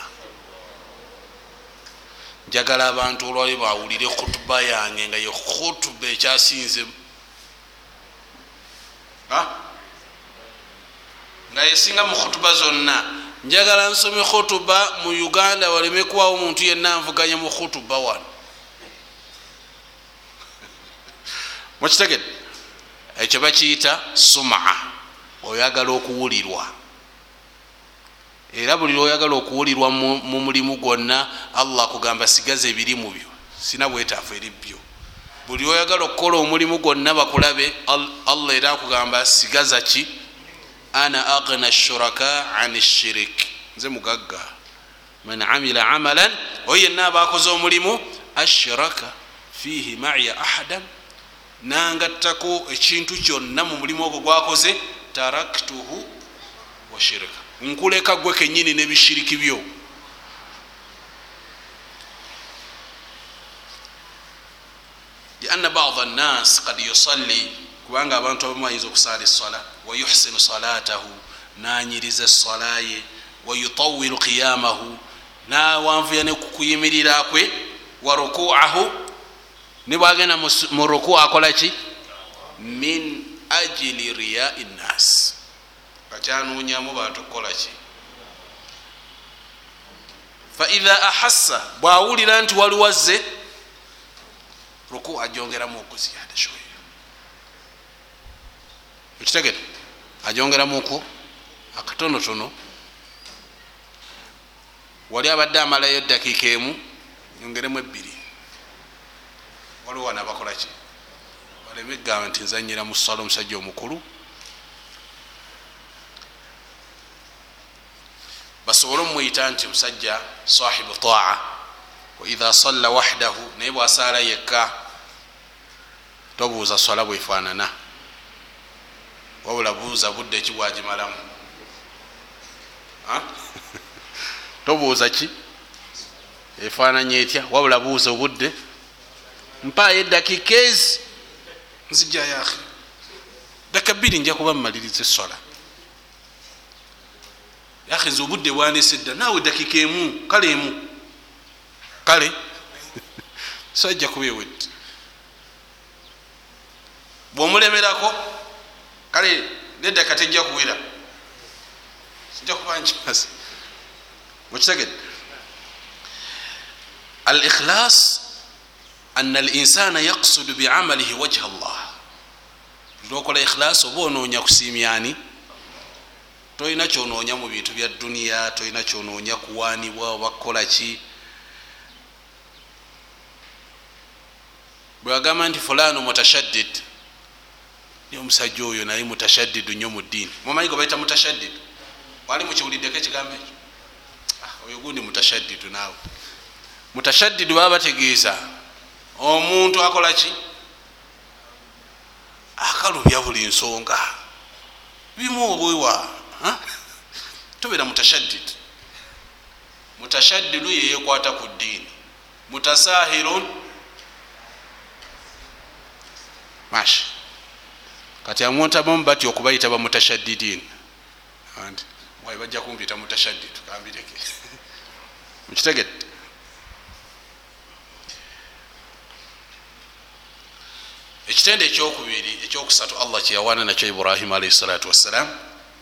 Njagala abantu olwayo bawulire khutuba yange nga ye khutuba ekyasinze. Nga yesinga mu khutuba zonna njagala nsome khutuba mu uganda waleme kubawo omuntu yenna nvuganya mu khutuba wano. Mukitegede ekyo bakiyita sumaa oyagala okuwulirwa. Era buli lwoyagala okuwulirwa mu mulimu gwonna allah akugamba sigaza ebirimu byo sina bwetaafu eri byo. Buli oyagala okukola omulimu gwonna bakulabe allah era akugamba sigaza ki ana agna shuraka an shirik nze mugagga man amila amalan oyo yenna abakoze omulimu ashraka fihi maya ahadan nangattako ekintu kyonna mu mulimu ogwo gwakoze taraktuhu wa shirika nkuleka gwe kenyini nebishiriki byo lianna bada nnas kad yusalli kubanga abantu abamu ayinza okusaala esala wayuhsinu salatahu nanyiriza esalaye wayutawilu qiyamahu nawanvuya nekukuyimirira kwe wa rukuahu nibwagenda mu ruku akolaki min ajili riyai nnas akyanunyamu bantu kukolaki faidha ahassa bwawulira nti waliwazze ruku ajongeramu okuziyada shoyo ekitegere ajongeramuku akatonotono. Wali abadde amalayo edakiika emu yongeremu ebbiri. Waliwo wana bakolaki baleme egamba nti nzanyira mu sala omusajja omukulu. Basobole omumwyita nti musajja sahibu taa waidha salla wahdahu naye bwasaala yekka tobuuza swala bwefaanana wabula buuza budde ki bwagimalamu. Tobuuza ki? Efaananya etya? Wabula buuza obudde? Mpaayo edakiika ezi nzijjayo ahi daka bbiri nja kuba mumaliriza eswala. Yahi nze obudde bwanese dda naawe edakiika emu kale emu. Kale? Sajja kuba ewedde. Bwomulemerako kale nedaka tejja kuwera. Sijja kuba nkimaze mukitegedde? Al ikhlas ana al insana yaksudu biamalihi wajha llah lwokola ikhlas oba onoonya kusiimyani tolina kyonoonya mu bintu bya duniya tolina kyonoonya kuwanibwa oba kukolaki bwewagamba nti fulano mutashaddid omusajja oyo naye mutashaddidu nnyo mu ddiini. Mumanyi ge baita mutashaddidu? Wali mukiwuliddeko ekigambo ekyo? Oyo gundi mutashaddidu naawe. Mutashaddidu baba bategeeza omuntu akola ki? Akalubya buli nsonga. Bimu obwewa tobeera mutashaddid mutashaddidu. Yeyekwata ku ddiini. Mutasahirun. Mashi kati amuntabamu bati okubayita bamutashaddidin waye bajja kumpita mutashaddid kambireke. Mukitegedde? Ekitende ekyokubiri ekyokusatu allah kyeyawaana nakyo ibrahimu alaihi salatu wassalam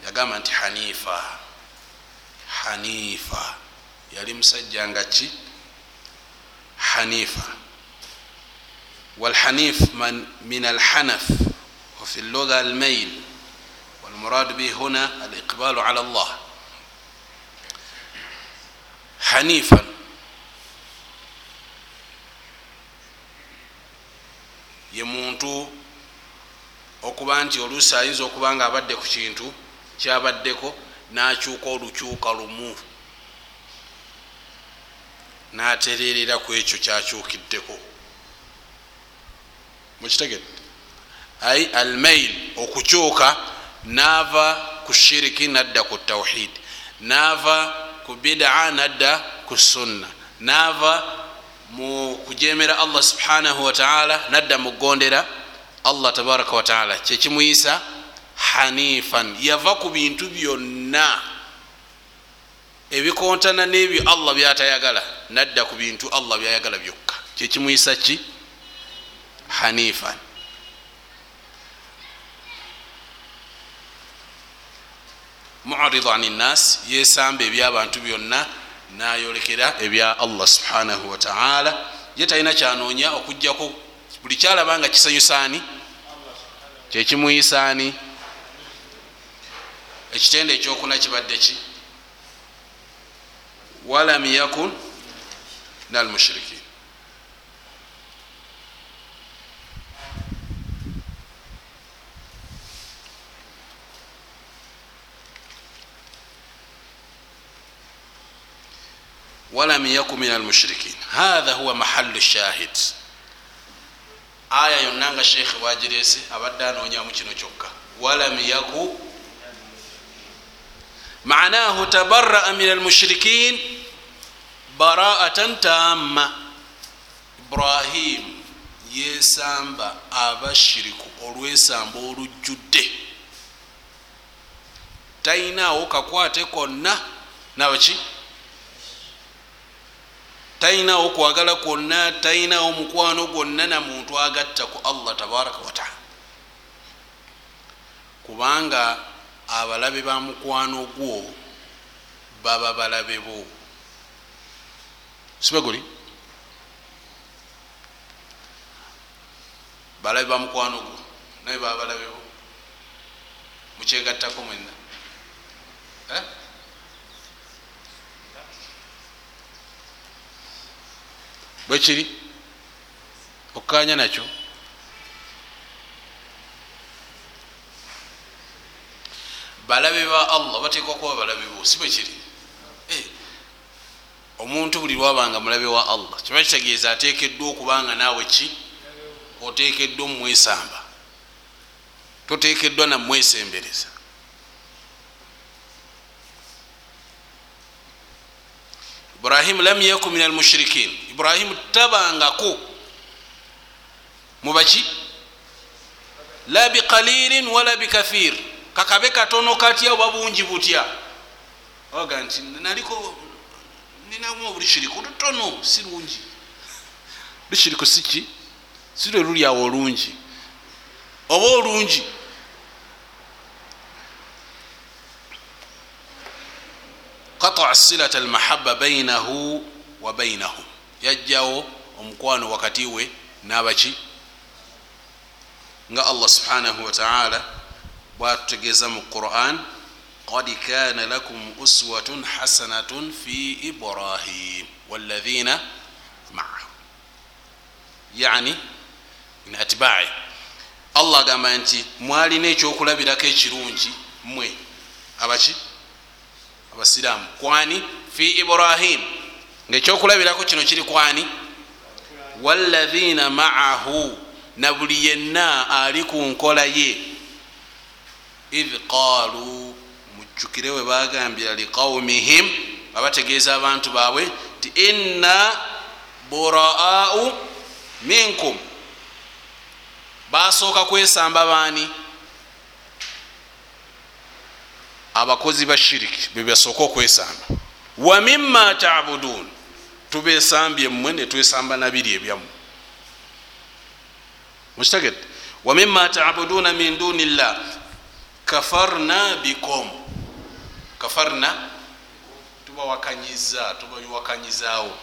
yagamba nti hanifa. Hanifa. Yali musajja nga ki? Hanifa. Walhanif min alhanaf وفي اللغة الميل والمراد به هنا الإقبال على الله حنيفا ye muntu okuba nti oluusi ayinza okuba nga abadde ku kintu kyabaddeko nakyuka olukyuka lumu natererera ku ekyo kyakyukiddeko mukitegedde Ai almail okukyuka naava ku shiriki nadda ku tawhid. Naava ku bida nadda ku sunna. Naava mu kujemera allah subhanahu wataala nadda mugondera allah tabaraka wataala kyekimuyisa hanifan. Yava ku bintu byonna ebikontana nebyo allah byatayagala nadda ku bintu allah byayagala byokka. Kyekimuyisa ki? Hanifan muridu ani nnas yesamba ebyabantu byonna nayolekera ebya allah subhanahu wataala ye talina kyanoonya okujjako buli kyalaba nga kisanyusaani kyekimuyisaani ekitende ekyokuna kibadde ki? Walam yakun nalmushirikin walam yaku min almushrikin hatha huwa mahalu shahid aya yonna nga sheikhe wagirese abadde anoonyamu kino kyokka walam yaku manahu tabaraa min almushrikin baraatan tamma ibrahim yesamba abashiriku olwesamba olujjudde tayinaawo kakwate konna nabaki talinawo kwagala kwonna talinawo mukwano gwonna na muntu agatta ku allah tabaraka wataala kubanga abalabe ba mukwano gwo baba balabe bo. Sibe guli balabe ba mukwano gwo naye baba balabe bo. Mukyegattako mwenna. Eh? Bwekiri okukanya nakyo. Balabe ba allah batekwa kuba balabe bo si bwekiri eh, omuntu buli lwabanga mulabe wa allah kiba kitegeeza atekeddwa okubanga naawe ki? Otekeddwa omumwesamba. Totekeddwa namwesembereza ibrahimu lam yaku min almushirikin ibrahimu tabangako mubaki? La biqalilin wala bikathir kakabe katono katya oba bungi butya oga nti naliko ninamu obulichiriku lutono si lungi luchiriku siki sirwe lulyawo olungi oba olungi qataa silat almahaba bainahu wa bainahum yajjawo omukwano wakati we nabaki. Nga allah subhanahu wataala bwatutegeeza mu quran qad kana lakum uswatun hasanatun fi ibrahim waladhina maahu. Yani min atbai. Allah agamba nti mwalina ekyokulabirako ekirungi mwe abaki? Abasiraamu kwani fi ibrahim ngaekyokulabirako kino kiri kwani? Waladhina maahu na buli yenna ali ku nkola ye. Idh qaalu mujjukire we bagambira liqaumihim abategeeza abantu baabwe ti inna buraau minkum. Basooka kwesamba baani? Abakozi ba shiriki bebasooka okwesamba. Wa mima tabudun tubesambye mmwe netwesamba nabiri ebyamu. Mukitegedde? Wa mima tabuduna min duni llah kafarna bikom kafarna? Tubawakanyiza tubawakanyizawo.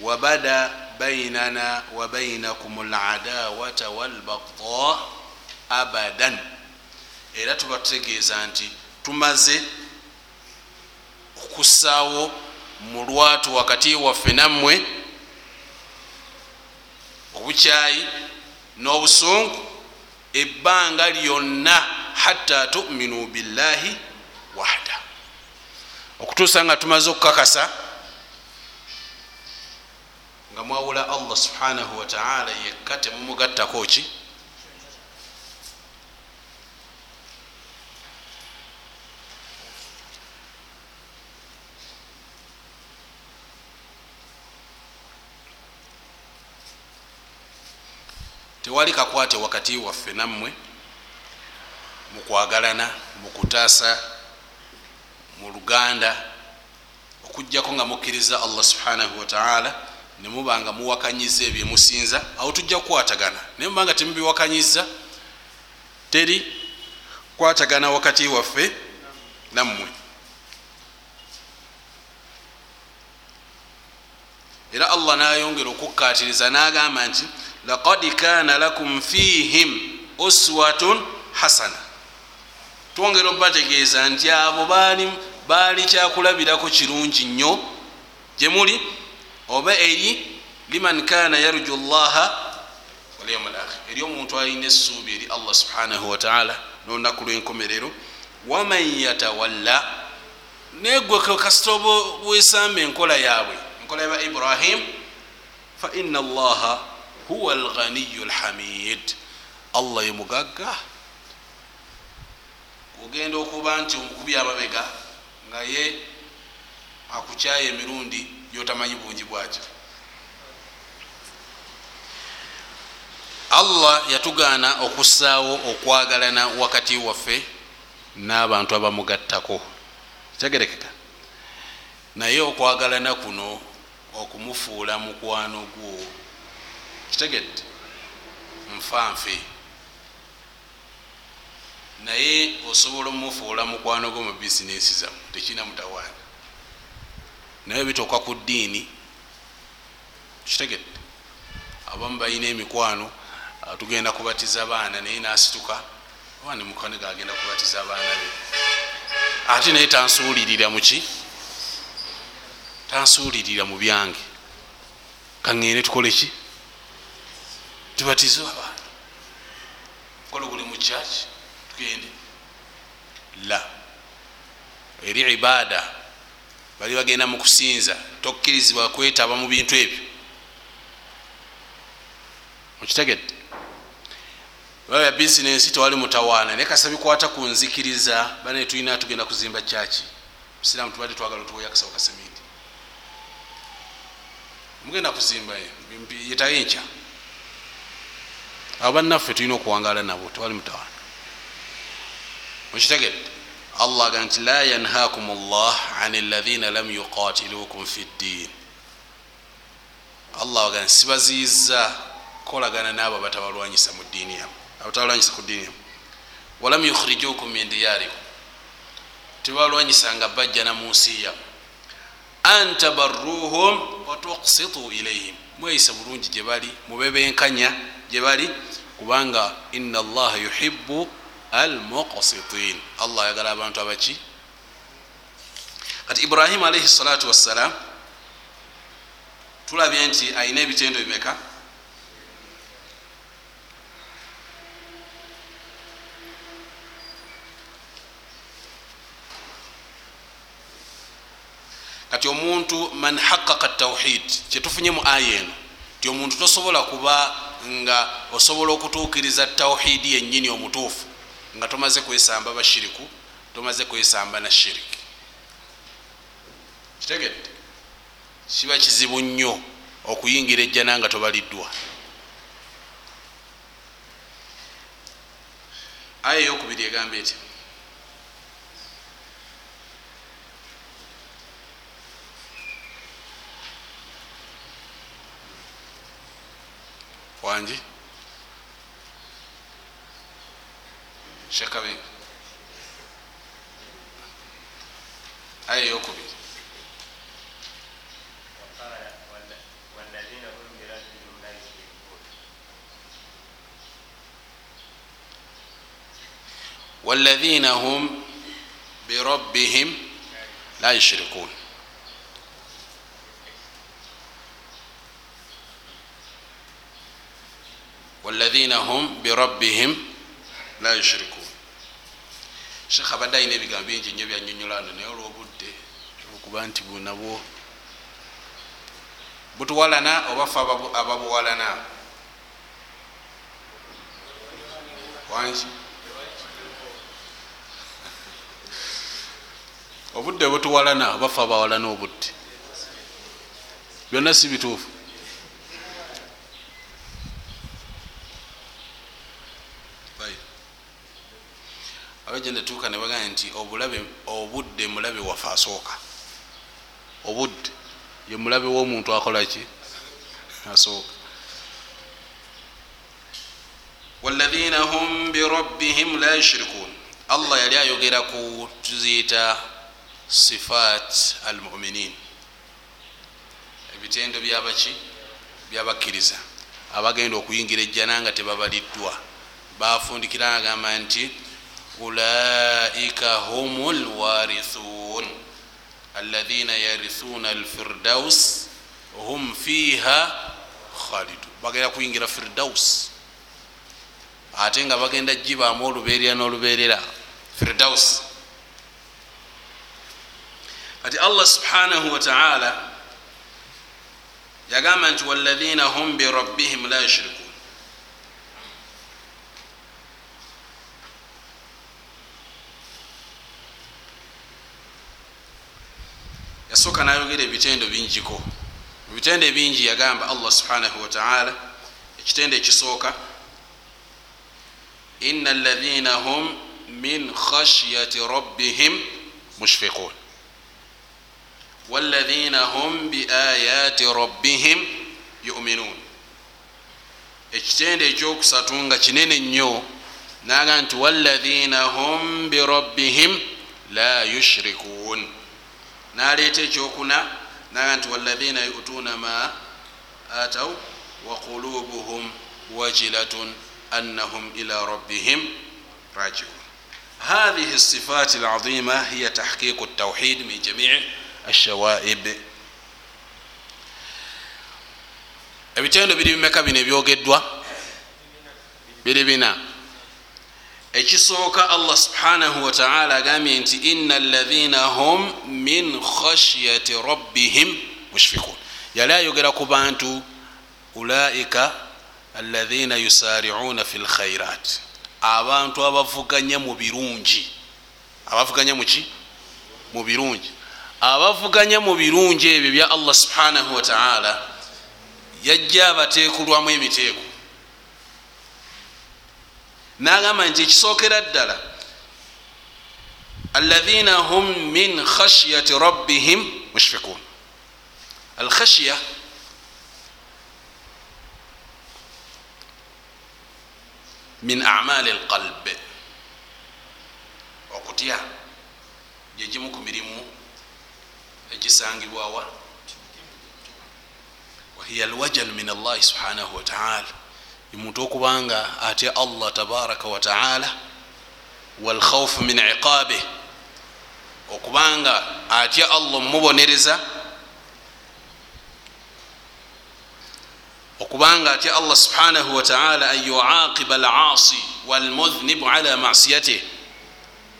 Wabada bainana wa bainakum ladawata walbagda abadan. Era tubatutegeeza nti tumaze okussaawo mu lwatu wakati waffe nammwe obukyayi n'obusungu ebbanga lyonna hatta tuminu billahi wahda. Okutuusa nga tumaze okukakasa nga mwawula allah subhanahu wataala yekka temumugattako ki tewali kakwate wakati waffe nammwe mukwagalana mukutaasa mu luganda okugjako nga mukkiriza allah subhanahu wataala nemubanga muwakanyiza ebyemusinza awo tujja kukwatagana. Naye mubanga temubiwakanyiza teri kwatagana wakati waffe nammwe. Era allah nayongera okukkatiriza nagamba nti laqad kana lakum fihim uswatun hasana twongera obategeeza nti abo baali kyakulabirako kirungi nnyo? Gyemuli oba eri? Liman kana yarju llaha walyaum lakhir eri omuntu alina essuubi eri allah subhanahu wataala nolunaku lwenkomerero. Waman yatawalla negwe kasita oba wesamba enkola yaabwe enkola yaba ibrahim faina allaha huwa alghaniyu lhamid allah ye mugagga. Ogenda okuba nti omukubi ababega nga ye akukyaya emirundi gyotamanyi bungi bwakyo allah yatugaana okussaawo okwagalana wakati waffe n'abantu abamugattako. Kitegerekeka. Naye okwagalana kuno okumufuula mukwano gwo kitegedde nfanfe naye osobola omumufuula mukwano gwo mu bizinesi zamu tekirina mutawaana. Naye bituuka ku ddiini. Kitegedde abamu balina emikwano tugenda kubatiza baana naye nasituka. Abaana mukwano gagenda kubatiza abaana be. Ate naye tansuulirira muki tansuulirira mu byange. Kaŋŋende tukole ki tubatize abaana kola guli mu kyaki tugende la. Eri ibaada bali bagenda mu kusinza. Tokkirizibwa kwetaba mu bintu ebyo. Mukitegedde bya bizinensi tewali mutawaana. Naye kasa bikwata ku nzikiriza bane tulina tugenda kuzimba kyaki musiramu tubadde twagala otuwoyo akasawo kasemindi mugenda kuzimba yetayo enkya abo bannaffe tulina okuwangala nabo tewali mutawaana. Mukitegedde. Allah aga nti la yanhakum llah an alaina lam yuqatilukum fi ddin allah aga nti sibaziyiza kukolagana naabo abatabalwanyisa mu ddiini yamu abatabalwanyisa ku ddiini yamu walam yukhrijukum min diyarikum. Tebalwanyisanga bajjana mu nsi yamu an tabarruhum watuksitu ilaihim mweyise bulungi gyebali mubebenkanya gyebali kubanga ina allaha yuhibu almuqsitin. Allah ayagala abantu abaki. Kati ibrahimu alaihi salatu wassalam tulabye nti ayina ebitendo bimeka? Kati omuntu man haqaqa tawhid kyetufunye mu aya eno ti omuntu tosobola kuba nga osobola okutuukiriza tawhidi yennyini omutuufu nga tomaze kwesamba bashiriku tomaze kwesamba na shiriki. Kitegedde? Kiba kizibu nnyo okuyingira ejjana nga tobaliddwa. Aya eyokubiri egamba eti wangi shekabe aya eyokubiri والذين هم بربهم لا يشركون alladhina hum birabbihim la yushirikun sheekh abadde alina ebigambo bingi nnyo byanyonyola ano naye olwobudde olwokuba nti bunabwo butuwalana oba fe ababuwalana? Wangi obudde butuwalana oba fe abawalana obudde? Byonna si bituufu. Abaje netuuka nebagaa nti obulabe obudde mulabe wafe asooka. Obudde ye mulabe womuntu akolaki asooka. Walaina hum birabbihim la yushirikun allah yali ayogera ku tuziyita sifat almuminin. Ebitendo byabaki byabakkiriza abagenda okuyingira ejjana nga tebabaliddwa. Bafundikira agamba nti ulaika hum lwarithun alaina yarithuna alfirdaus hum fiha khalidun bagenda kuyingira firdaus. Ate nga bagenda jibaamu oluberera noluberera firdaus. Kati allah subhanahu wataala yagamba nti walaina hum birabbihim la yushirikun yasooka nayogera ebitendo bingiko ebitendo ebingi yagamba allah subhanahu wataala ekitendo ekisooka ina alaina hum min khashyati rabbihim mushfiqun. Walaina hum biayati rabbihim yuminun. Ekitendo ekyokusatu nga kinene nnyo naga nti walaina hum birabbihim la yushrikun naleeta ekyokuna naga nti walahina yutuuna ma ataw waqulubuhum wajilatun annahum ila rabbihim rajiun هذه الصفات العظيمة هي تحقيق التوحيد من جميع الشوائب ebitendo biri bimeka bino ebyogeddwa? Biri bina. Ekisooka allah subhanahu wataala agambye nti ina alaina hum min khashyati rabbihim mushfikun yali ayogera ku bantu ulaika alaina yusariuna fi lkhairat abantu abavuganya mu birungi. Abavuganya muki mu birungi. Abavuganya mu birungi ebyo bya allah subhanahu wataala yajja abateekulwamu emiteeko nagamba nti ekisookera ddala alaina hum min khashyati rabbihim mushfikun alkhashya min amali alqalb. Okutya gyegimu ku mirimu egisangibwawa wahiya alwajalu min allahi subhanahu wataala omuntu okubanga atya allah tabaraka wataala walkhaufu min iqabih okubanga atya allah omubonereza okubanga atya allah subhanahu wataala an yuaqiba alasi walmudhnibu ala masiyatih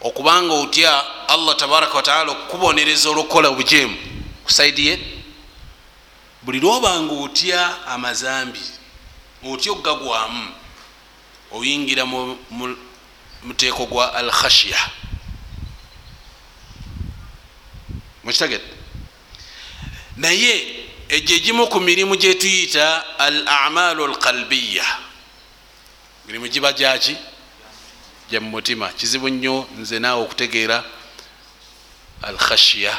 okubanga otya allah tabaraka wataala okukubonereza olwokukola obujemu kusaidiye buli lwobanga otya amazambi otya okugagwamu oyingira mu muteeko gwa al khashya mukitegete naye egyo egimu ku mirimu gyetuyita al amalu alqalbiya mirimu giba gyaki gya mumutima kizibu nnyo nze naawe okutegeera al khashya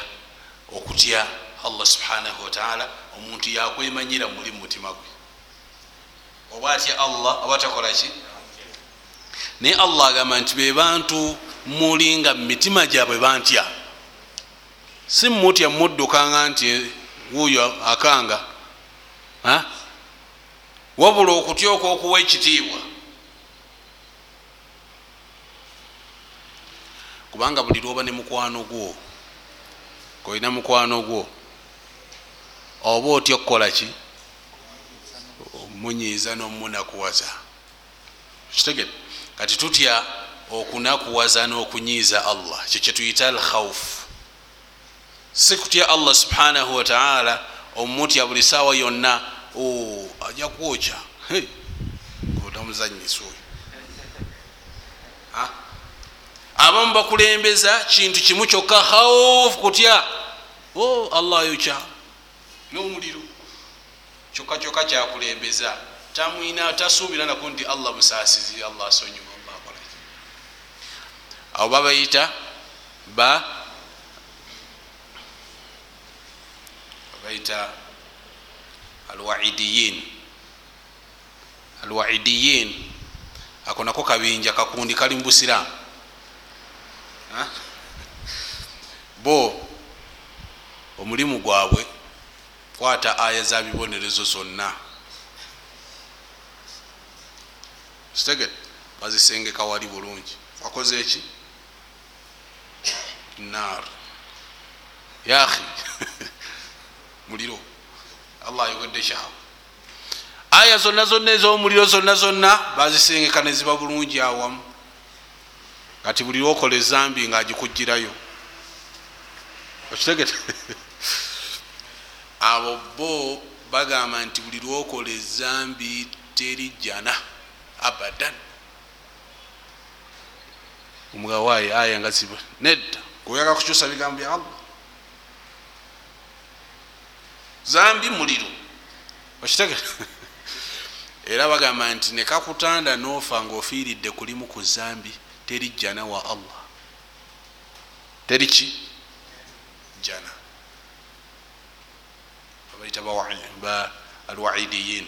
okutya allah subhanahu wataala omuntu yakwemanyira muli mumutima gwe oba atya allah oba takolaki naye allah agamba nti be bantu muli nga mumitima gyabwe bantya. Si mutya muddukanga nti wuuyo akanga wabula okutyoka okuwa ekitiibwa. Kubanga buli lwoba ne mukwano gwo olina mukwano gwo oba otya okukolaki omunyiiza nomunakuwaza. Kitegete kati tutya okunakuwaza n'okunyiiza allah? Ekyo kyetuyita al khaufu si kutya allah subhanahu wataala omutya buli saawa yonna ajja kwokya. Otamuzanyisa oyo. Abamu bakulembeza kintu kimu kyokka khaufu kutya? Allah ayokya. N'omuliro kyokka kyokka kyakulembeza. Tamwina tasuubira naku nti allah musaasizi allah asonyiwa awo babayita ba babayita alwaidiyin. Alwaidiyin ako nako kabinja kakundi kali mubusiramu bo omulimu gwabwe kwata aya za bibonerezo zonna. Sitegete bazisengeka wali bulungi. Wakoze eki? Nar yahi muliro. Allah ayogedde kyawe. Aya zonna zonna ez'omuliro zonna zonna bazisengeka neziba bulungi awamu. Kati buli lwokola ezambi ngaagikugirayo okitegete abo bo bagamba nti buli lwokola ezambi terijjana abadan. Omugawaayi aya nga ziba nedda. Oyaga kukyusa bigambo bya allah. Zambi muliro. Okitegete era bagamba nti nekakutanda nofa ngaofiiridde kulimu ku zambi teri jana wa allah. Teri ki? Jana abaita ba alwaidiyin.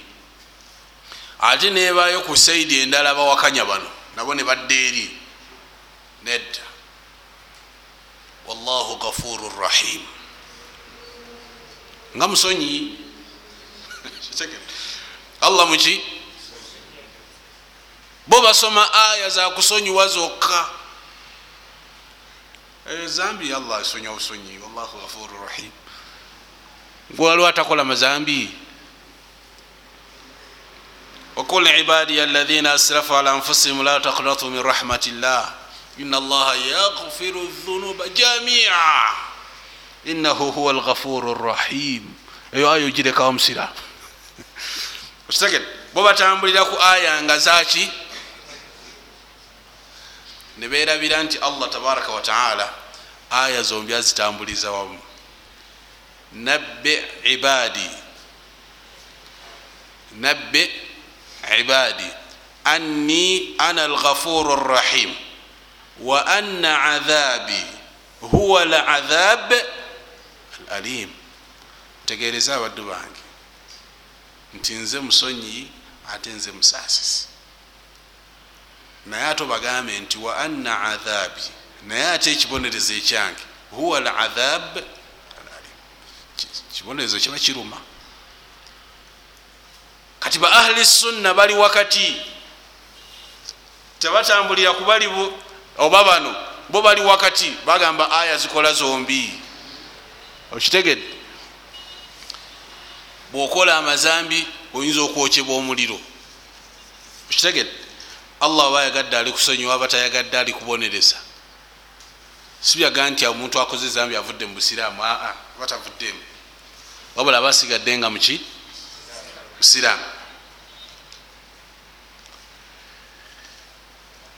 Ate nebayo ku saidi endala bawakanya bano nabo ne badda eri nedda. Wallahu gafuru rahim. Nga musonyi? Allah muki bo basoma aya zakusonyiwa zokka. Zambi allah asonya busonyi. Wallahu gafuru rahim gwaliwo atakola mazambi. وقل عبادي الذين اسرفوا على انفسهم لا تقنطوا من رحمه الله ان الله يغفر الذنوب جميعا انه هو الغفور الرحيم eyo ayo girekawo musiraamu okitegere bo batambulira ku aya nga zaki. Ne beerabira nti allah tabaraka wataala aya zombi azitambuliza wamu nabbi ibadi. Nabbi ibadi. Anni ana alghafuru rrahim wa anna adhabi huwa ladhab alalim. Tegereza abaddu bange. Nti nze musonyi ate nze musasisi naye ate obagambe nti wa anna adhabi. Naye ate ekibonerezo ekyange huwa ladhab alalim kibonerezo kiba kiruma. Kati ba ahli sunna bali wakati tebatambulira kubali oba bano bo bali wakati bagamba aya zikola zombi. Okitegedde? Bwokola amazambi oyinza okwokyebwa omuliro. Okitegedde? Allah aba ayagadde ali kusonyiwa aba tayagadde ali kubonereza. Sibyaga nti omuntu akoze zambi avudde mu busiraamu aa aba tavuddemu wabula aba asigadde nga muki busiraamu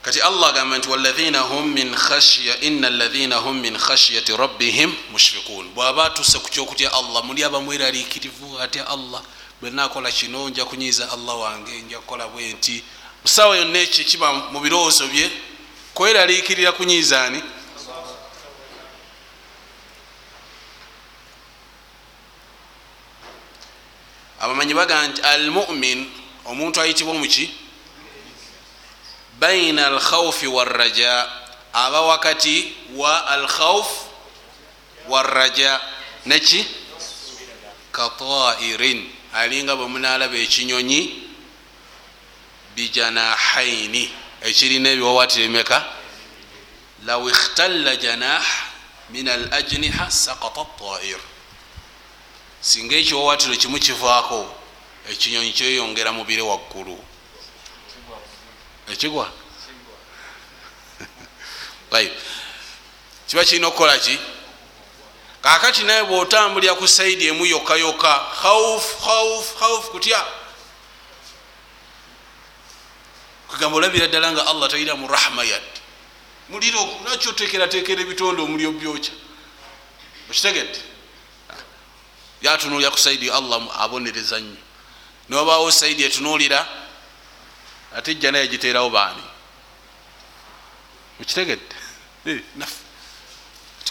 kati allah agamba nti ina alaina hum min khashyati rabbihim mushfikun bwaba atuse ku kyokutya allah muli abamweraliikirivu atya allah bwenakola kino nja kunyiza allah wange nja kukola bwe nti. Musawa yonna ekyo kiba mu birowoozo bye kweraliikirira kunyizaani abamanyi bagamba nti almumin omuntu ayitibwa muki baina alkhaufi waraja aba wakati wa alkhauf waraja neki katairin alinga bwemunalaba ekinyonyi bijanahaini ekirina ebiwawatire meka law ikhtalla janah min alajniha sakata tair singa ekiwawatiro kimu kivaako ekinyonyi kyeyongera mubire waggulu. Ekigwa? Kiba kirina okukola ki? Kakati naye bwotambulira ku saidi emu yokka yokka hauf hauf hauf kutya. Kugamba olabira ddala nga allah talina mu rahma yadde. Muliro lwaki otekeratekera ebitonde omulio byokya? Okitegedde yatunulira ku saidi allah abonereza nnyo. Nobaawo saidi etunulira ate ejja naye giterawo baani? Mukitegedde? Eh, naffe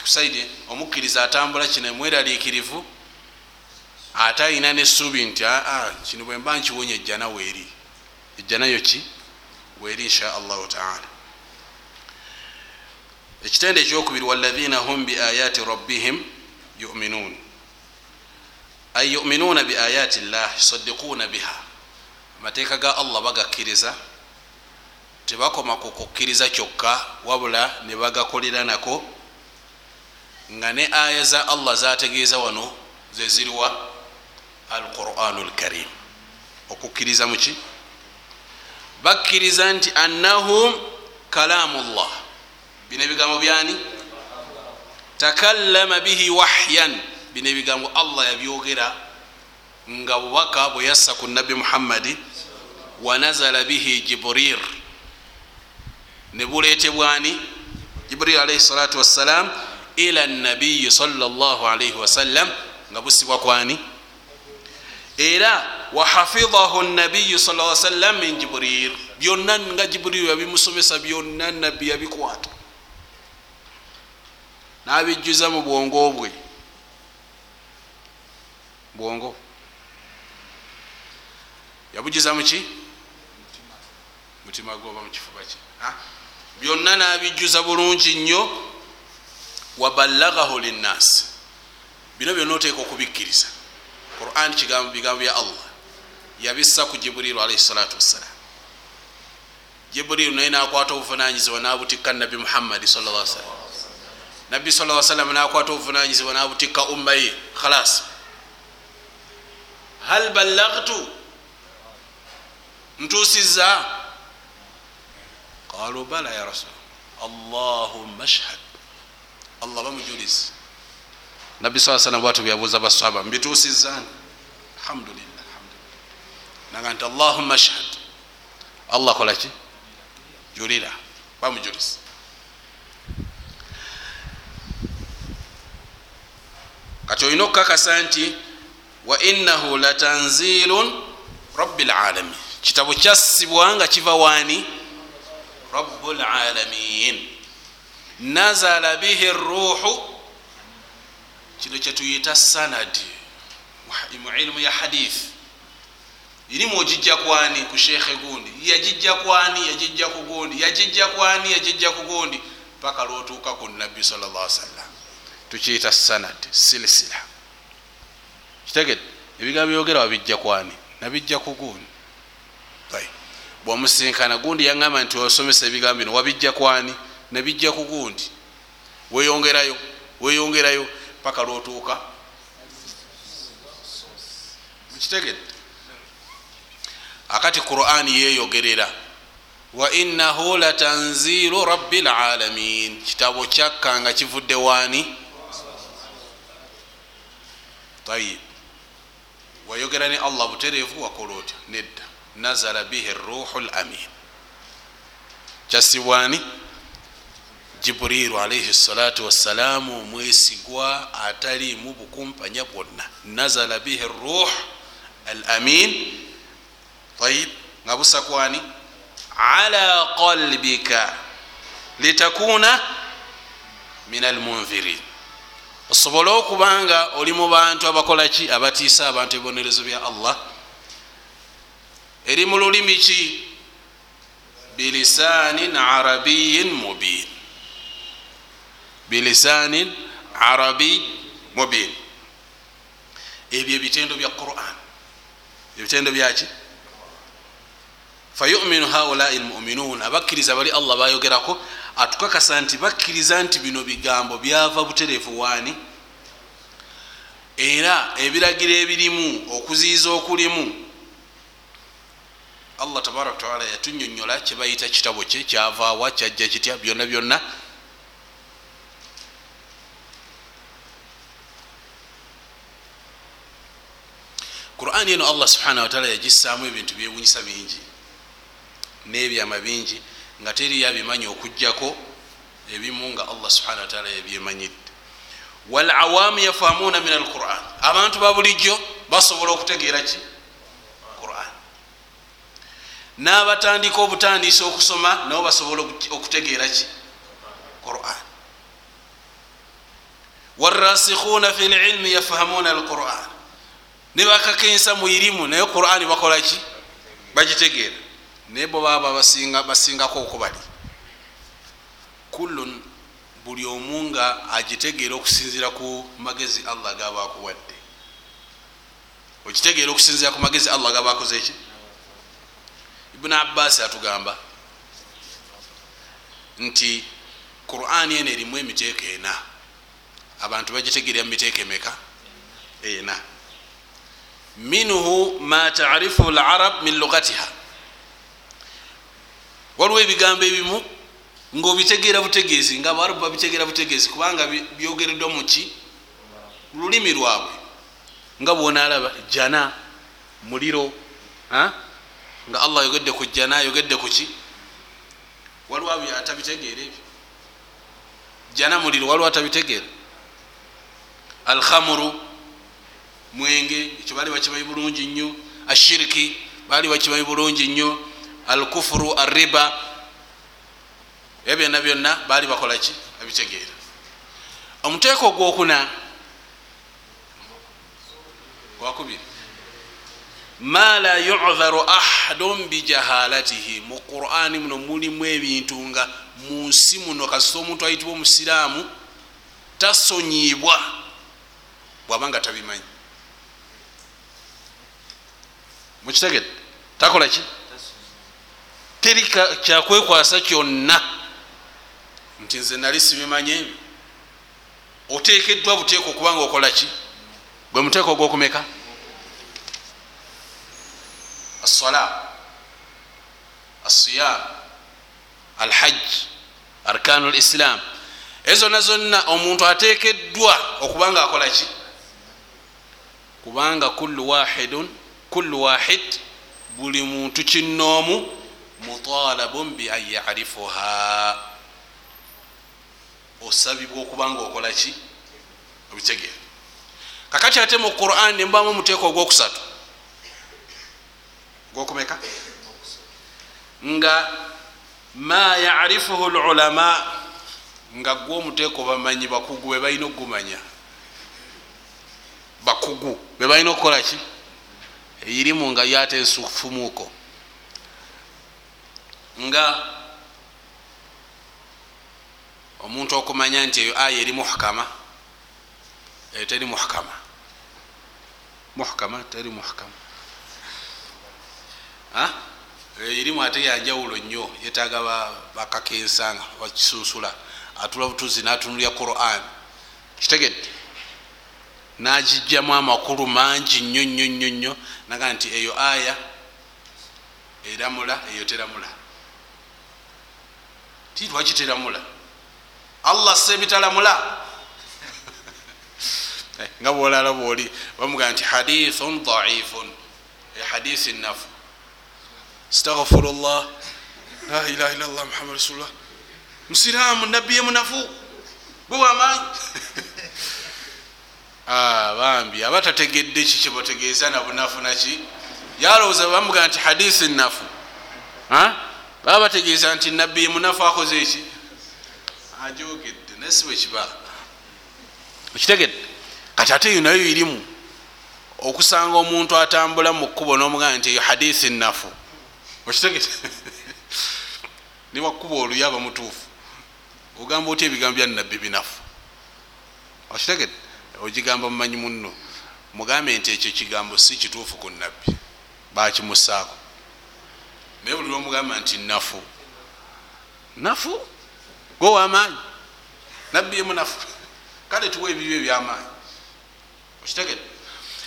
kusaidi omukkiriza atambula kino emweraliikirivu ate ayina nesuubi nti aa ah, ah, kino bwemba nkiwonya ejjana weeri ejjanayo ki? Weeri insha allahu taala. Ekitende ekyokubiri walaina hum biayati rabbihim yuminuun ay yuminuuna biayati llah yusadikuuna biha. Amateeka ga allah bagakkiriza tebakoma ku kukkiriza kyokka wabula ne bagakolera nako nga ne aya za allah zategeeza wano zeziriwa alquranu lkarim okukkiriza muki bakkiriza nti annahum kalamu llah bino ebigambo byani? Takallama bihi wahyan bino ebigambo allah yabyogera nga bubaka bwe yassa ku nabi muhammadi wanazala bihi jiburir ne buleetebwani jibril alaihi salatu wassalam ila nabiyi salaalaihi wasallam nga busibwa kwani era wahafidahu nabiyu sa sallam min jibril. Byonna nga jibril yabimusomesa byonna nabbi yabikwata. Nabijjuza mu bwongo bwe bwongo. Yabujuza muki mutima. Gwoba mukifuba ki? Byonna nabijjuza bulungi nnyo. Wabalagahu linnasi bino byonna oteeka okubikkiriza. Quran bigambo bya allah. Yabissa ku jibuliru alaihi salatu wassalam jibuliru naye nakwata obuvunanyizibwa nabutikka nabi muhammadi salla salam nabbi sa salam nakwata obuvunanyizibwa nabutikka umma ye khalas hal ballagtu ntusiza qalu bala ya rasul. Allahumma shhad allah bamujulizi nabbi saa salam bwatu byabuuza baswaba mbituusizani alhamdulillah naga nti allahumma shhad allah kolaki julira bamujulizi kati olina okukakasa nti wa innahu latanzilun rabi lalamin kitabo kyassibwa nga kiva waani rabu lalamin nazala bihi ruhu. Kino kyetuyita sanad. Mu ilimu ya hadith. Irimu ogijja kwani ku shekhe gundi. Yagijja kwani yagijja ku gundi. Yagijja kwani yagijja ku gundi. Paka lwotuuka ku nabbi salla sallam tukiyita sanad silisila kitegede ebigambo byogera wabijja kwani nabijja ku gundi. Bwamusinkana gundi yaŋamba nti osomesa ebigambo bino wabijja kwani nebijja ku gundi. Weyongerayo weyongerayo paka lwotuuka. Mukitegedde akati qurani yeyogerera wa innahu latanziru rabi lalamin kitabo kyakka nga kivudde waani? Tayib wayogera ne allah butereevu wakola otya? Nedda. Nazala bihi ruhu lamin kyasibwani? Jibriru alaihi salatu wassalamu omwesigwa atalimu bukumpanya bwonna. Nazala bihi ruh al amin. Tayib nga busakwani? Ala qalbika litakuna min almunzirin osobole okubanga oli mu bantu abakolaki abatiisa abantu ebibonerezo bya allah. Eri mu lulimi ki? Bilisanin arabiyin mubin bilisanin arabi mubin ebyo ebitendo bya quran. Ebitendo byaki fayuminu haulai lmuminun abakkiriza bali allah bayogerako atukakasa nti bakkiriza nti bino bigambo byava butereevu waani era ebiragiro ebirimu okuziyiza okulimu allah tabaraka wataala yatunyonyola kyebayita kitabo kye kyavaawa kyajja kitya byonna byonna. Qurani eno allah subhanahu wataala yagissaamu ebintu byewunyisa bingi n'ebyama bingi. Nga teriyo abimanyi okugjako ebimu nga allah subhanahu wataala yabyemanyidde. Walawamu yafahamuna min alquran abantu babulijjo basobola okutegeera ki? Quran. N'abatandika obutandisa okusoma nabo basobola okutegeera ki? Quran. Warasikhuna fi lilmi yafahamuna alquran nebakakensa mu irimu naye qurani bakolaki bagitegeera naye bo baba basingako okubali. Kullun buli omu nga agitegeera okusinzira ku magezi allah gaba akuwadde. Okitegeera okusinzira ku magezi allah gaba akoze eki ibuni abbas atugamba nti qurani eno erimu emiteeko ena. Abantu bagitegeera mumiteeko emeka? Ena. Minhu ma tarifu larab min lugatiha waliwo ebigambo ebimu ngaobitegeera butegeezi nga abarabu babitegeera butegeezi kubanga byogereddwa muki lulimi lwabwe. Nga bwonalaba jana muliro nga allah ayogedde ku jana ayogedde kuki waliwo atabitegeera ebyo. Jana muliro waliwo atabitegeera. Alhamuru mwenge ekyo baali bakimanyi bulungi nnyo. Ashiriki baali bakimanyi bulungi nnyo alkufuru arriba. Ebyo byonna byonna baali bakolaki babitegeera. Omuteeko ogwokuna wakubiri ma la yudharu ahadun bijahalatihi mu qurani muno mulimu ebintu nga mu nsi muno kasita omuntu ayitibwa omusiraamu tasonyibwa bwabanga tabimanyi. Mukitegedde? Takolaki teri kyakwekwasa kyonna? Nti nze nali sibimanyi ebyo. Otekeddwa buteeka okubanga okolaki gwe muteeka ogwokumeka? Asala asiyam alhajj arkanu lislam ezo zonna zonna omuntu atekeddwa okubanga akolaki kubanga kullu wahidun kullu wahid buli muntu kinoomu mutalabun bian yarifuha. Osabibwa okubanga okolaki obitegeera kakati ate mu quran nembamu omuteeko ogwokusatu? Gwokumeka nga ma yarifuhu lulama nga gwe omuteeko bamanyi bakugu bebalina okugumanya. Bakugu bebalina okukolaki eirimu nga yate ensufumuuko nga omuntu okumanya nti eyo aya eri muhkama eyo teri muhkama. Muhkama teri muhkama. Erimu ate yanjawulo nnyo yetaga bakakensanga bakisusula. Atula butuzi natunulya quran. Kitegedde? Nagijjamu amakulu mangi nnyo nnyo nnyo nnyo. Naga nti eyo aya eramula eyo teramula ti lwaki teramula allah sebitalamula nga bwolala bwoli bamugaa nti hadithun daifun. Hadisi nafu stagfiru llah la ilaha illa llah muhammad rasulullah. Musiramu nabbi yemunafu gwe wamaanyi bambi abatategedde ki kyebategeeza nabunafu naki yalowooza bamugaa nti hadisi nafu baba bategeeza nti nabbi yemunafu akoze eki? Ajogedde naye si bwekiba okitegedde? Kati ate eyo nayo irimu. Okusanga omuntu atambula mu kkubo n'omugamba nti eyo hadisi nafu okitegedde niwakuba oluyaba mutuufu. Ogamba otya ebigambo bya nabbi binafu? Okitegedde? Ogigamba mumanyi muno mugambe nti ekyo kigambo si kituufu ku nabbi bakimusaako naye buli lwomugamba nti nafu. Nafu? Gwe wamaanyi? Nabbi yemunafu kale tuwa ebibyo ebyamaanyi. Okitegedde?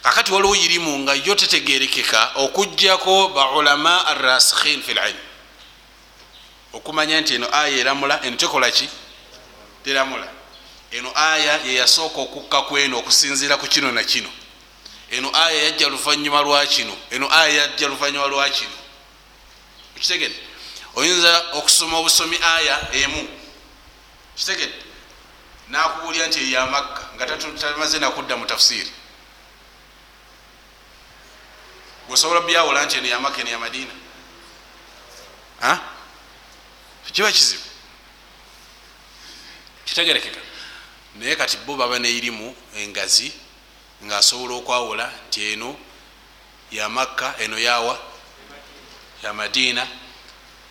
Kakati waliwo irimu nga yo tetegerekeka okugjako baulama arasikhin fi lilm okumanya nti eno aya eramula eno tekolaki teramula. Eno aya yeyasooka okukka kweno okusinzira ku kino nakino eno aya yajja luvanyuma lwakino eno aya yajja luvanyuma lwakino kitegedde oyinza okusoma obusomi aya emu. Kitegedde nakubulya nti eyamakka nga tamaze nakudda mu tafsiri osobola byawula nti eno yamakka eno yamadiina kiba kizibu. Kitegerekeka. Naye kati bo baba neirimu engazi ngaasobola okwawula nti eno yamakka eno yawa yamadiina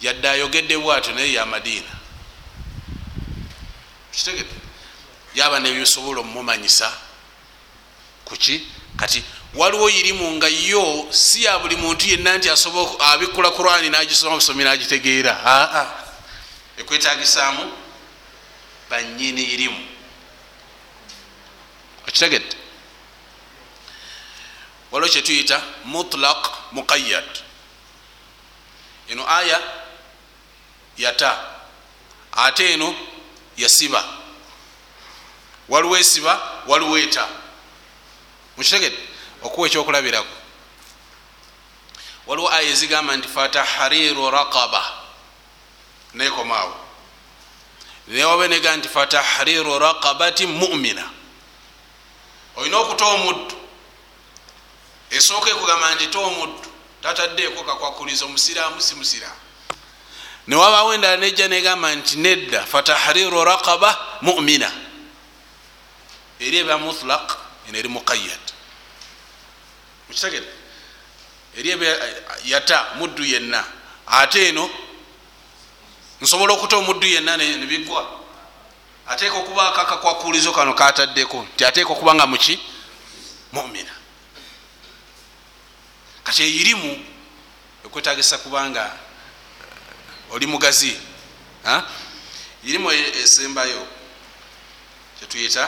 yadde ayogedde bwatyo naye yamadiina kitegedde? Yaba nebyosobola omumanyisa kuki? Kati waliwo irimu nga yo si ya buli muntu yenna nti asobola abikkula kurani nagisoma busomi nagitegeera. Aa ekwetagisaamu banyini irimu. Okitegedde waliwo kyetuyita mutlaq muqayad eno aya yata ate eno yasiba waliwo esiba waliwo eta. Mukitegedde okuwa ekyokulabirako. Waliwo aya ezigamba nti fatahriru raqaba. Nekomaawo newabe nega nti fatahriru raqabati mumina. Olina okuta omuddu. Esooka ekugamba nti ta omuddu tataddeeko kakwakuliza omusiraamu si musiraamu newabawo endala nejja negamba nti nedda fatahriru raqaba mumina. Eri eba mutlaq eno eri muqayad mukitegere. Eri eba yata muddu yenna. Ate eno nsobola okuta omuddu yenna nebigwa ateeka okubaako akakwakulizo kano kataddeko. Nti ateeka okuba nga muki? Mumina kati eirimu ekwetagisa kubanga oli mugazi irimu esembayo kyetuyita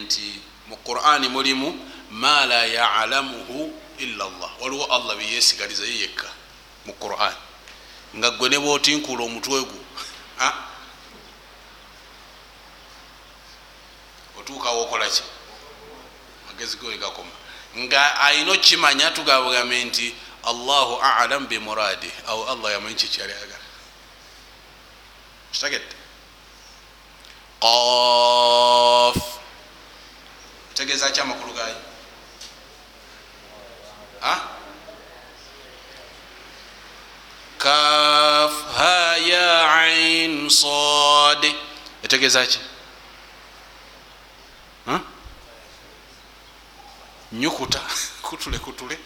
nti mu qurani mulimu ma la yalamuhu illa llah waliwo allah byeyesigalizayo yekka mu quran. Nga gwe ne bwotinkula omutwe gu otuukawo okolaki magezi go wegakoma nga ayina okimanya tugabugambe nti allahu alam bimuradi au allah yamanyi kyekyali agala kitegedde? Qaf. Tegeeza ki amakulu gayo kaf. Ha ya ain sad. Etegeeza ki nyukuta kutule kutule.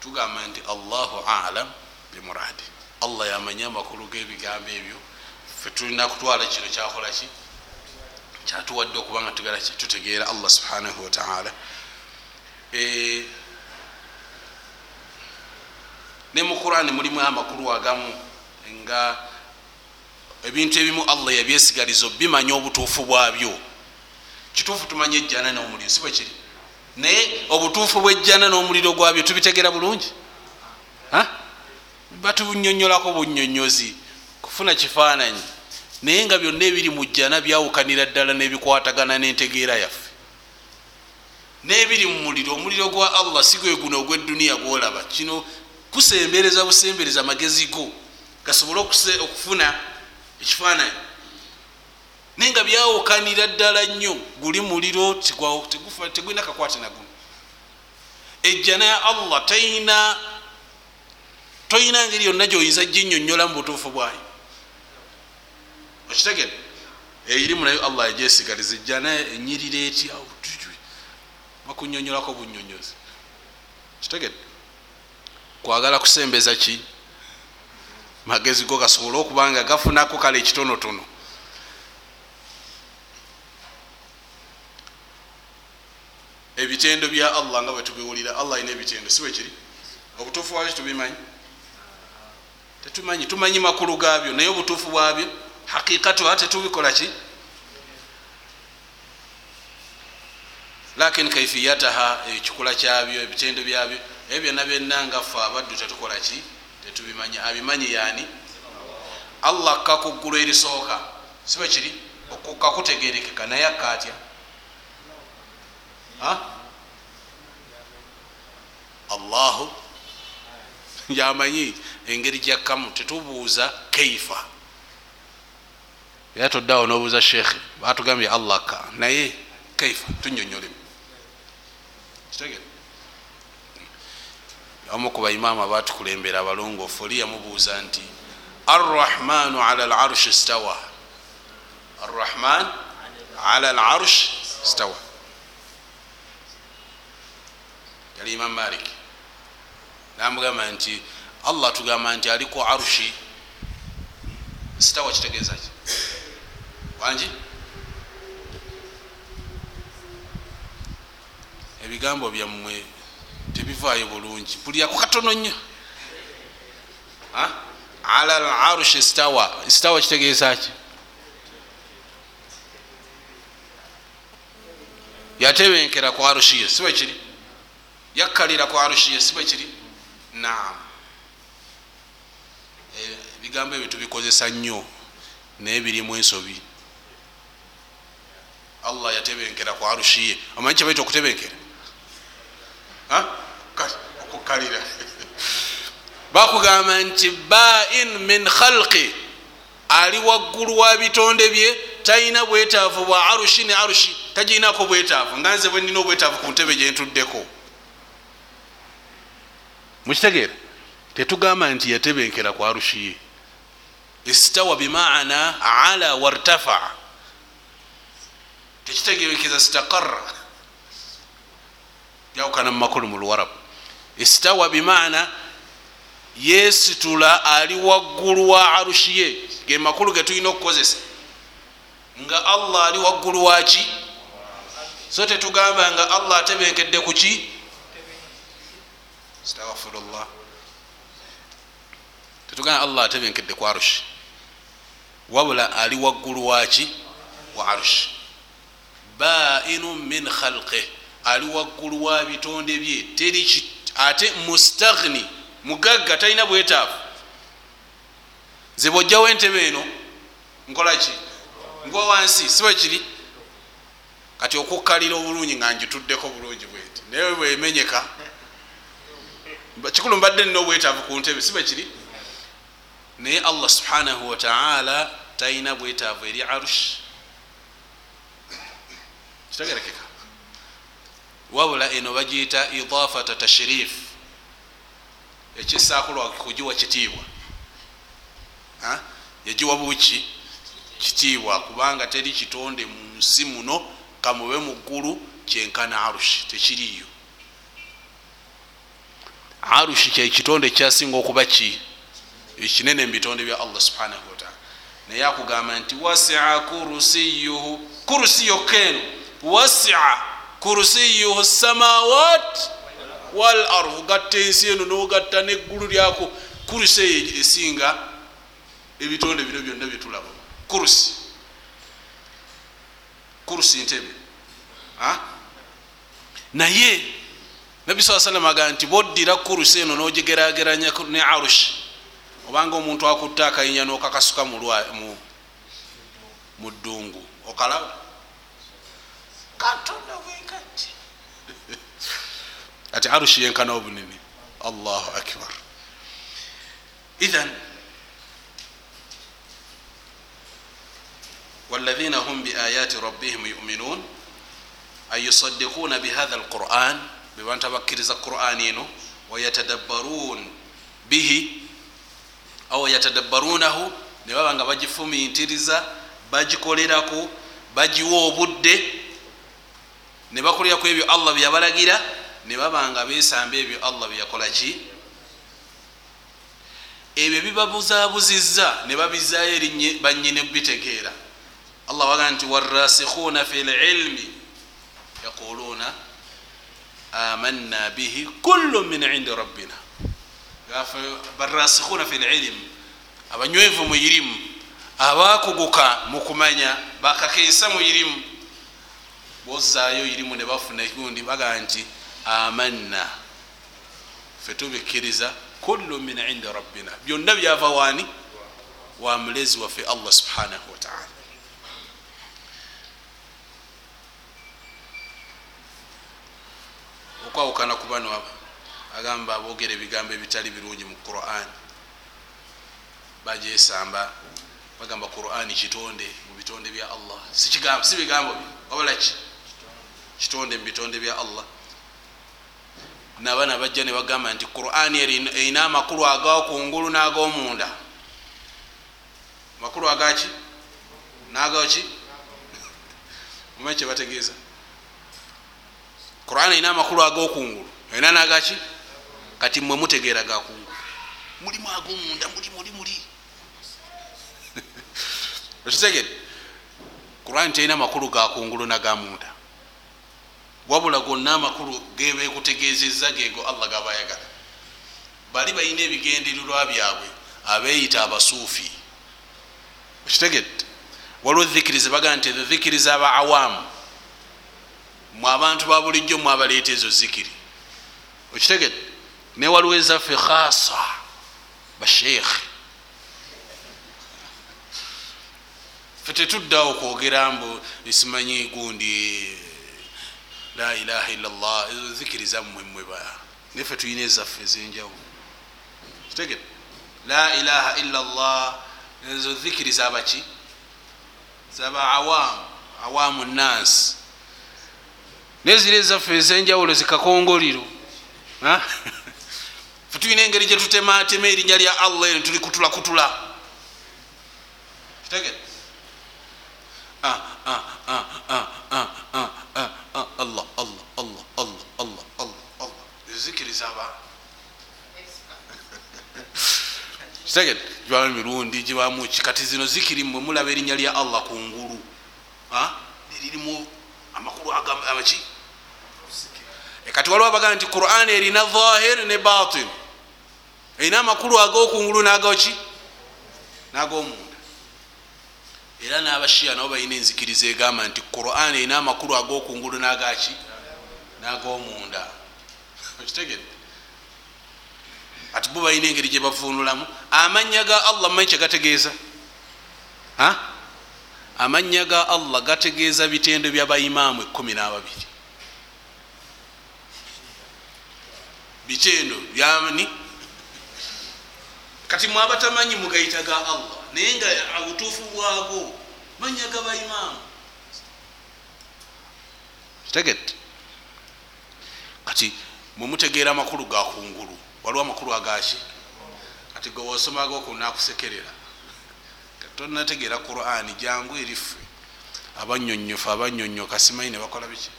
Tugamba nti allahu alam bimuradi. Allah yamanyi amakulu g'ebigambo ebyo. Fe tulina kutwala kino kyakolaki kyatuwadde okuba nga tutegeera allah subhanahu wataala ne mu qurani mulimu amakulu agamu nga ebintu ebimu allah yabyesigaliza bimanya obutuufu bwabyo. Kituufu tumanye ejjana n'omuliro si bwe kiri naye obutuufu bwejjana n'omuliro gwabyo tubitegera bulungi? Batunyonyolako bunyonyozi kufuna kifaananyi. Naye nga byonna ebiri mu jjana byawukanira ddala n'ebikwatagana n'entegeera yaffe. N'ebiri mu muliro omuliro gwa allah si gwe guno ogw'edduniya gwolaba. Kino kusembereza busembereza magezi go. Gasobole okufuna ekifaananyi naye nga byawukanira ddala nnyo guli muliro tegulina kakwate naguno ejjana ya allah tayina toyina ngeri yonna gyoyinza ginyonyola mu butuufu bwayo. Okitegere? Eirimu nayo allah yajesigaliza ejjana enyirira etya bakunyonyolako bunyonyozi kitegere kwagala kusembeza ki? Magezi go gasobole okubanga gafunako kale ekitonotono ebitendo bya allah nga bwetubiwulira allah ayina ebitendo si bwekiri obutuufu bwabyo tubimanyi? Tetumanyi tumanyi makulu gaabyo naye obutuufu bwabyo hakikatuha tetubikola ki? Lakin kaifiyataha ekikula kyabyo ebitendo byabyo ebyo byonna byonna ngaffe abaddu tetukola ki? Tetubimanyi. Abimanyi yani allah kakuggulu erisooka si bwekiri kakutegerekeka naye akatya allahu. Yamanyi engeri gyakkamu tetubuuza kaifa. Era toddeawo nobuuza shekhe batugambye allah ka naye kaifa tunyonyolemu kitegere. Omu ku baimamu abatukulembera abalongoofu oli yamubuuza nti arrahmanu ala larushi stawa arrahman ala larush stawa yali imam malik. Namugamba nti allah tugamba nti ali ku arushi stawa kitegeeza ki? Wangi ebigambo byammwe tebivaayo bulungi. Bulyako katono nnyo. Ala larushi stawa. Stawa kitegeeza ki? Yatebenkera ku arushiye sibe kiri yakkalira ku arushiye sibe kiri naam. Ebigambo ebyo tubikozesa nnyo naye birimu ensobi. Allah yatebenkera ku arushiye omanyi kyebaita okutebenkera? Okukkalira. Bakugamba nti bain min khalqi. Ali waggulu wa bitonde bye talina bwetaavu bwa arushi ne arushi tagirinako bwetaavu. Nga nze bwe nina obwetaavu ku ntebe gyentuddeko mukitegeera tetugamba nti yatebenkera ku arushi ye istawa bimaana ala wartafa. Tekitegerekeza stakara byawukana mumakulu mu luwarabu istawa bimaana yesitula ali waggulu wa arushi ye ge makulu getulina okukozesa. Nga allah ali waggulu waki so tetugamba nga allah atebenkedde kuki stagfirullah tetugamba allah atebenkedde ku arushi wabula ali waggulu waki wa arushi bainu min khalqe ali waggulu wa bitonde bye. Teri ate mustaghni mugagga talina bwetaavu nze bwojjawo entebe eno nkolaki ngwa wansi sibe kiri? Kati okukkalira obulungi nga njituddeko bulungi bweti. Naye bwemenyeka kikulu mbadde nina obwetaavu ku ntebe sibe kiri? Naye allah subhanahu wataala talina bwetaavu eri arush kitegerekeka wabula eno bagiyita idafata tashrif. Ekisaakulwa kugiwa kitiibwa. Yagiwa buki? Kitiibwa kubanga teri kitonde mu nsi muno kamube mu ggulu kyenkana arushi tekiriyo arushi kyekitonde kyasinga okuba ki? Ekinene mu bitonde bya allah subhanahu wataala naye akugamba nti wasia kurusiyuhu kurusi yokka eno wasia kurusiyuhu samawat wal ard gatta ensi eno nogatta neggulu lyako. Kurusi eyo esinga ebitonde bino byonna byetulaba kurusi kurusi ntebe. Naye nabi saa salama agaa nti boddira kurusi eno nogigerageranya ne arushi obanga omuntu akutte akayinya nokakasuka mu ddungu okalaba katonda bwekati ati arushi yenkana obunene allahu akbar ithan والذين هم بآيات ربهم يؤمنون أي يصدقون بهذا القرآن be bantu abakkiriza qur'ani eno wayatadabbaruun bihi aw yatadabbaruunahu ne baba nga bagifumintiriza bagikolerako bagiwa obudde ne bakolerako ebyo allah bye yabalagira ne baba nga beesamba ebyo allah bye yakolaki ebyo bibabuzaabuzizza ne babizaayo eri bannyini bitegeera allah wagaa nti warasikhuna fi lilmi yaquluuna amanna bihi kullu min indi rabbina barasikhuna fi lilmi abanywevu mu irimu abakuguka mu kumanya bakakensa mu irimu bozaayo irimu ne bafuna gundi baga nti amanna fe tubikkiriza kullu min indi rabbina. Byonna byava waani? Wa mulezi waffe allah subhanahu wataala okwawukana ku bano aba agamba aboogera ebigambo ebitali birungi mu quran. Bajesamba bagamba quran kitonde mu bitonde bya allah. Si bigambo bye wabulaki kitonde mu bitonde bya allah. Nabana bajja ne bagamba nti quran erina amakulu agakungulu n'agomunda. Makulu agaki nagaki omanyi kyebategeeza quran erina amakulu agokungulu erina nagaki kati mwe mutegeera gakungulu mulimu agomunda muli muli muli. Ekitegere quran terina amakulu gakungulu nagamunda wabula gonna amakulu gebekutegezeza gego allah gabayagala. Bali balina ebigendererwa byabwe abeyita abasuufi. Ekitegedde waliwo dhikiriza bagaa nti dhikiriza aba awamu mwe abantu ba bulijjo mwabaleeta ezo zikiri. Ekitegedde ne waliwo ezaffe khasa basheekhe fe tetuddawo kwogera mbu isimanyi gundi la ilaha illallah. Ezo zikiriza mmwe mmwe ba nefe tulina ezaffe ezenjawulo. Kitegedde la ilaha illallah ezo zikiriza abaki zaba awamu awamu nansi nezira ezaffe ez'enjawulo zikakongoliro tulina engeri gye tutemaatema erinnya lya allah eri tulikutulakutula kitegere? Ah, ah, ah, allah allah allah allah allah allah allah. Ezikiriza abaana kitegere? Gibamu emirundi gibamu ki? Kati zino zikiri mwe mulaba erinnya lya allah kungulu eririmu amakulu amaki kati waliwo abagaa nti quran erina dhahir ne batin. Erina amakulu agokungulu nagaki nagomunda era n'abashiya nabo balina enzikiriza egamba nti quran erina amakulu agokungulu nagaki nagomunda kitegedde ati bo balina engeri gyebavuunulamu amanya ga allah manyi kyegategeeza amanya ga allah gategeeza bitendo byabaimaamu ekumi nababiri bitendo byani kati mwabatamanyi mugayita ga allah naye nga obutuufu bwago manya ga baimaamu kitegedde kati mwemutegeera amakulu ga kungulu waliwo amakulu agaki kati ge wosomago kunakusekerera tonategeera qurani jangu eriffe abanyonyofu abanyonyoka simanyi nebakola biki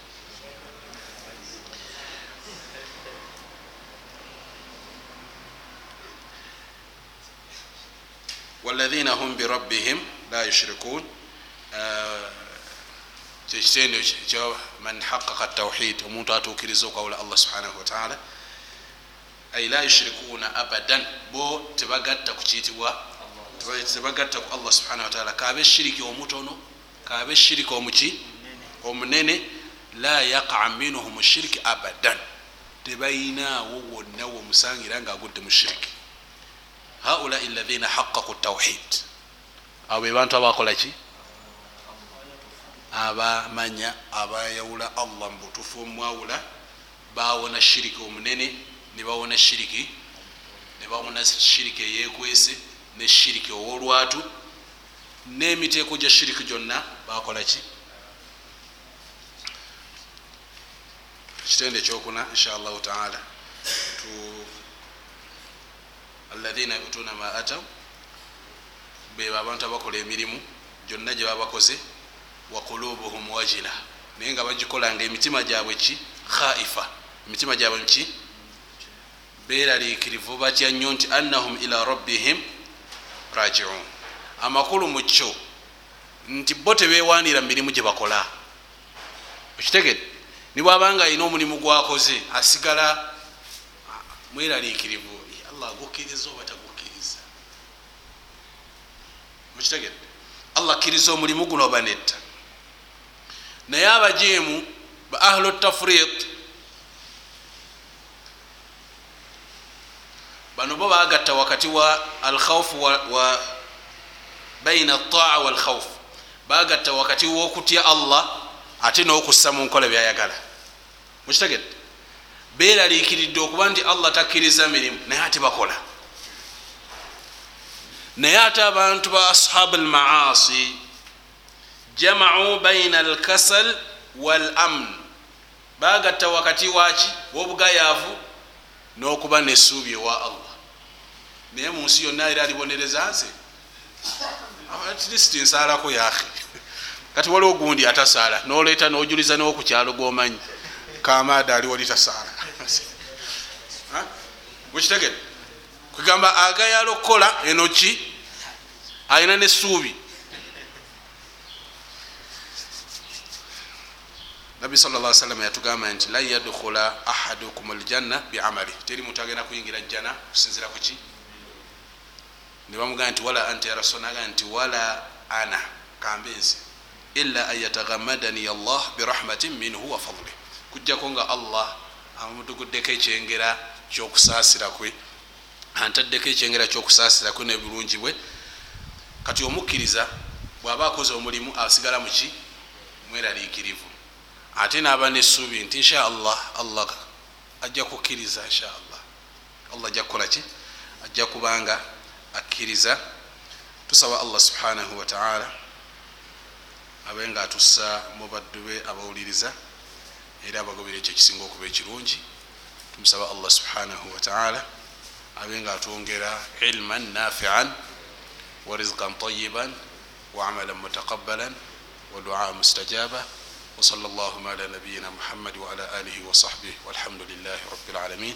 walaina hum birabbihim la yushrikun kyekitendo kyo man haqaqa tawhid omuntu atukiriza okwawula allah subhanahu wataala ay la yushrikuuna abadan bo tebagatta kukiyitibwa tebagatta ku allah subhanahu wataala kabe shiriki omutono kabe shiriki omuki omunene la yaqa minhum shiriki abadan tebayinaawo wonna womusangira nga agudde mu shiriki haulai lathina haqaqu tawhid. Abo be bantu abakolaki abamanya abayawula allah mubutufu omwawula. Bawona shiriki omunene nebawona shiriki nebawona shiriki eyekwese ne shiriki owolwatu. Nemiteeko gya shiriki gyonna bakolaki kitende ekyokuna inshallahu taala alaina yutuna ma ataw beba abantu abakola emirimu gyonna gyebabakoze wakulubuhum wajina naye nga bagikola nga emitima gyabwe ki? Khaifa. Emitima gyabwe ki? Beraliikirivu batya nnyo nti annahum ila rabbihim rajiun amakulu mu kyo nti bo tebewanira mirimu gyebakola okitegede nibwabanga alina omulimu gwakoze asigala mweraliikirivu allah agukkiriza oba tagukkiriza mukitegede allah akkiriza omulimu guno oba netta naye abajeemu ba ahlu tafrit bano bo bagatta wakati wa alkhaufu wa, wa baina taa walkhaufu bagatta wakati wokutya allah ate nokussa mu nkola byayagala mukitegedde beraliikiridde okuba nti allah takkiriza mirimu naye ate bakola. Naye ate abantu ba ashabu almaasi jamau baina alkasal walamn. Bagatta wakati waki wobugayaavu n'okuba nesuubi ewa allah. Naye mu nsi yonna era alibonereza nze. Atlisti nsaalako yahe kati waliwo gundi atasaala noleeta nojuliza nokukyalo gomanyi kamaada aliwo litasaala mukitegere kwegamba agayala okukola enoki alina nesuubi nabbi sal lla salama yatugamba nti lan yadkhula ahadukum aljanna biamali. Teri muntu agenda kuyingira jjana kusinzira kuki nebamugamba nti wala anta ya rasul naga nti wala ana kambe nze. Ila an yataghamadani allah birahmatin minhu wa fadli kujjako nga allah amutuguddeko ekyengera kyokusaasira kwe. Antaddeko ekyengera kyokusaasira kwe nebirungi bwe. Kati omukkiriza bwaba akoze omulimu asigala muki mweraliikirivu ate naaba nesuubi nti insha allah allah ajja kukkiriza insha allah. Allah ajja kukolaki ajja kubanga akkiriza. Tusaba allah subhanahu wataala abe nga atussa mu baddu be abawuliriza era abagobera ekyo ekisinga okuba ekirungi tumusaba allah subhanahu wataala abe nga atwongera ilman nafian wa rizqan tayiban wa amalan mutaqabalan wa duaa mustajaba وصلى الله على نبينا محمد وعلى آله وصحبه والحمد لله رب العالمين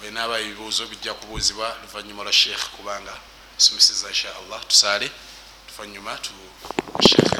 bwenaaba ebibuuzo bijja kubuuzibwa luvanyuma lwa sheekh kubanga asomeseza insha allah tusaale luvanyuma tu sheekh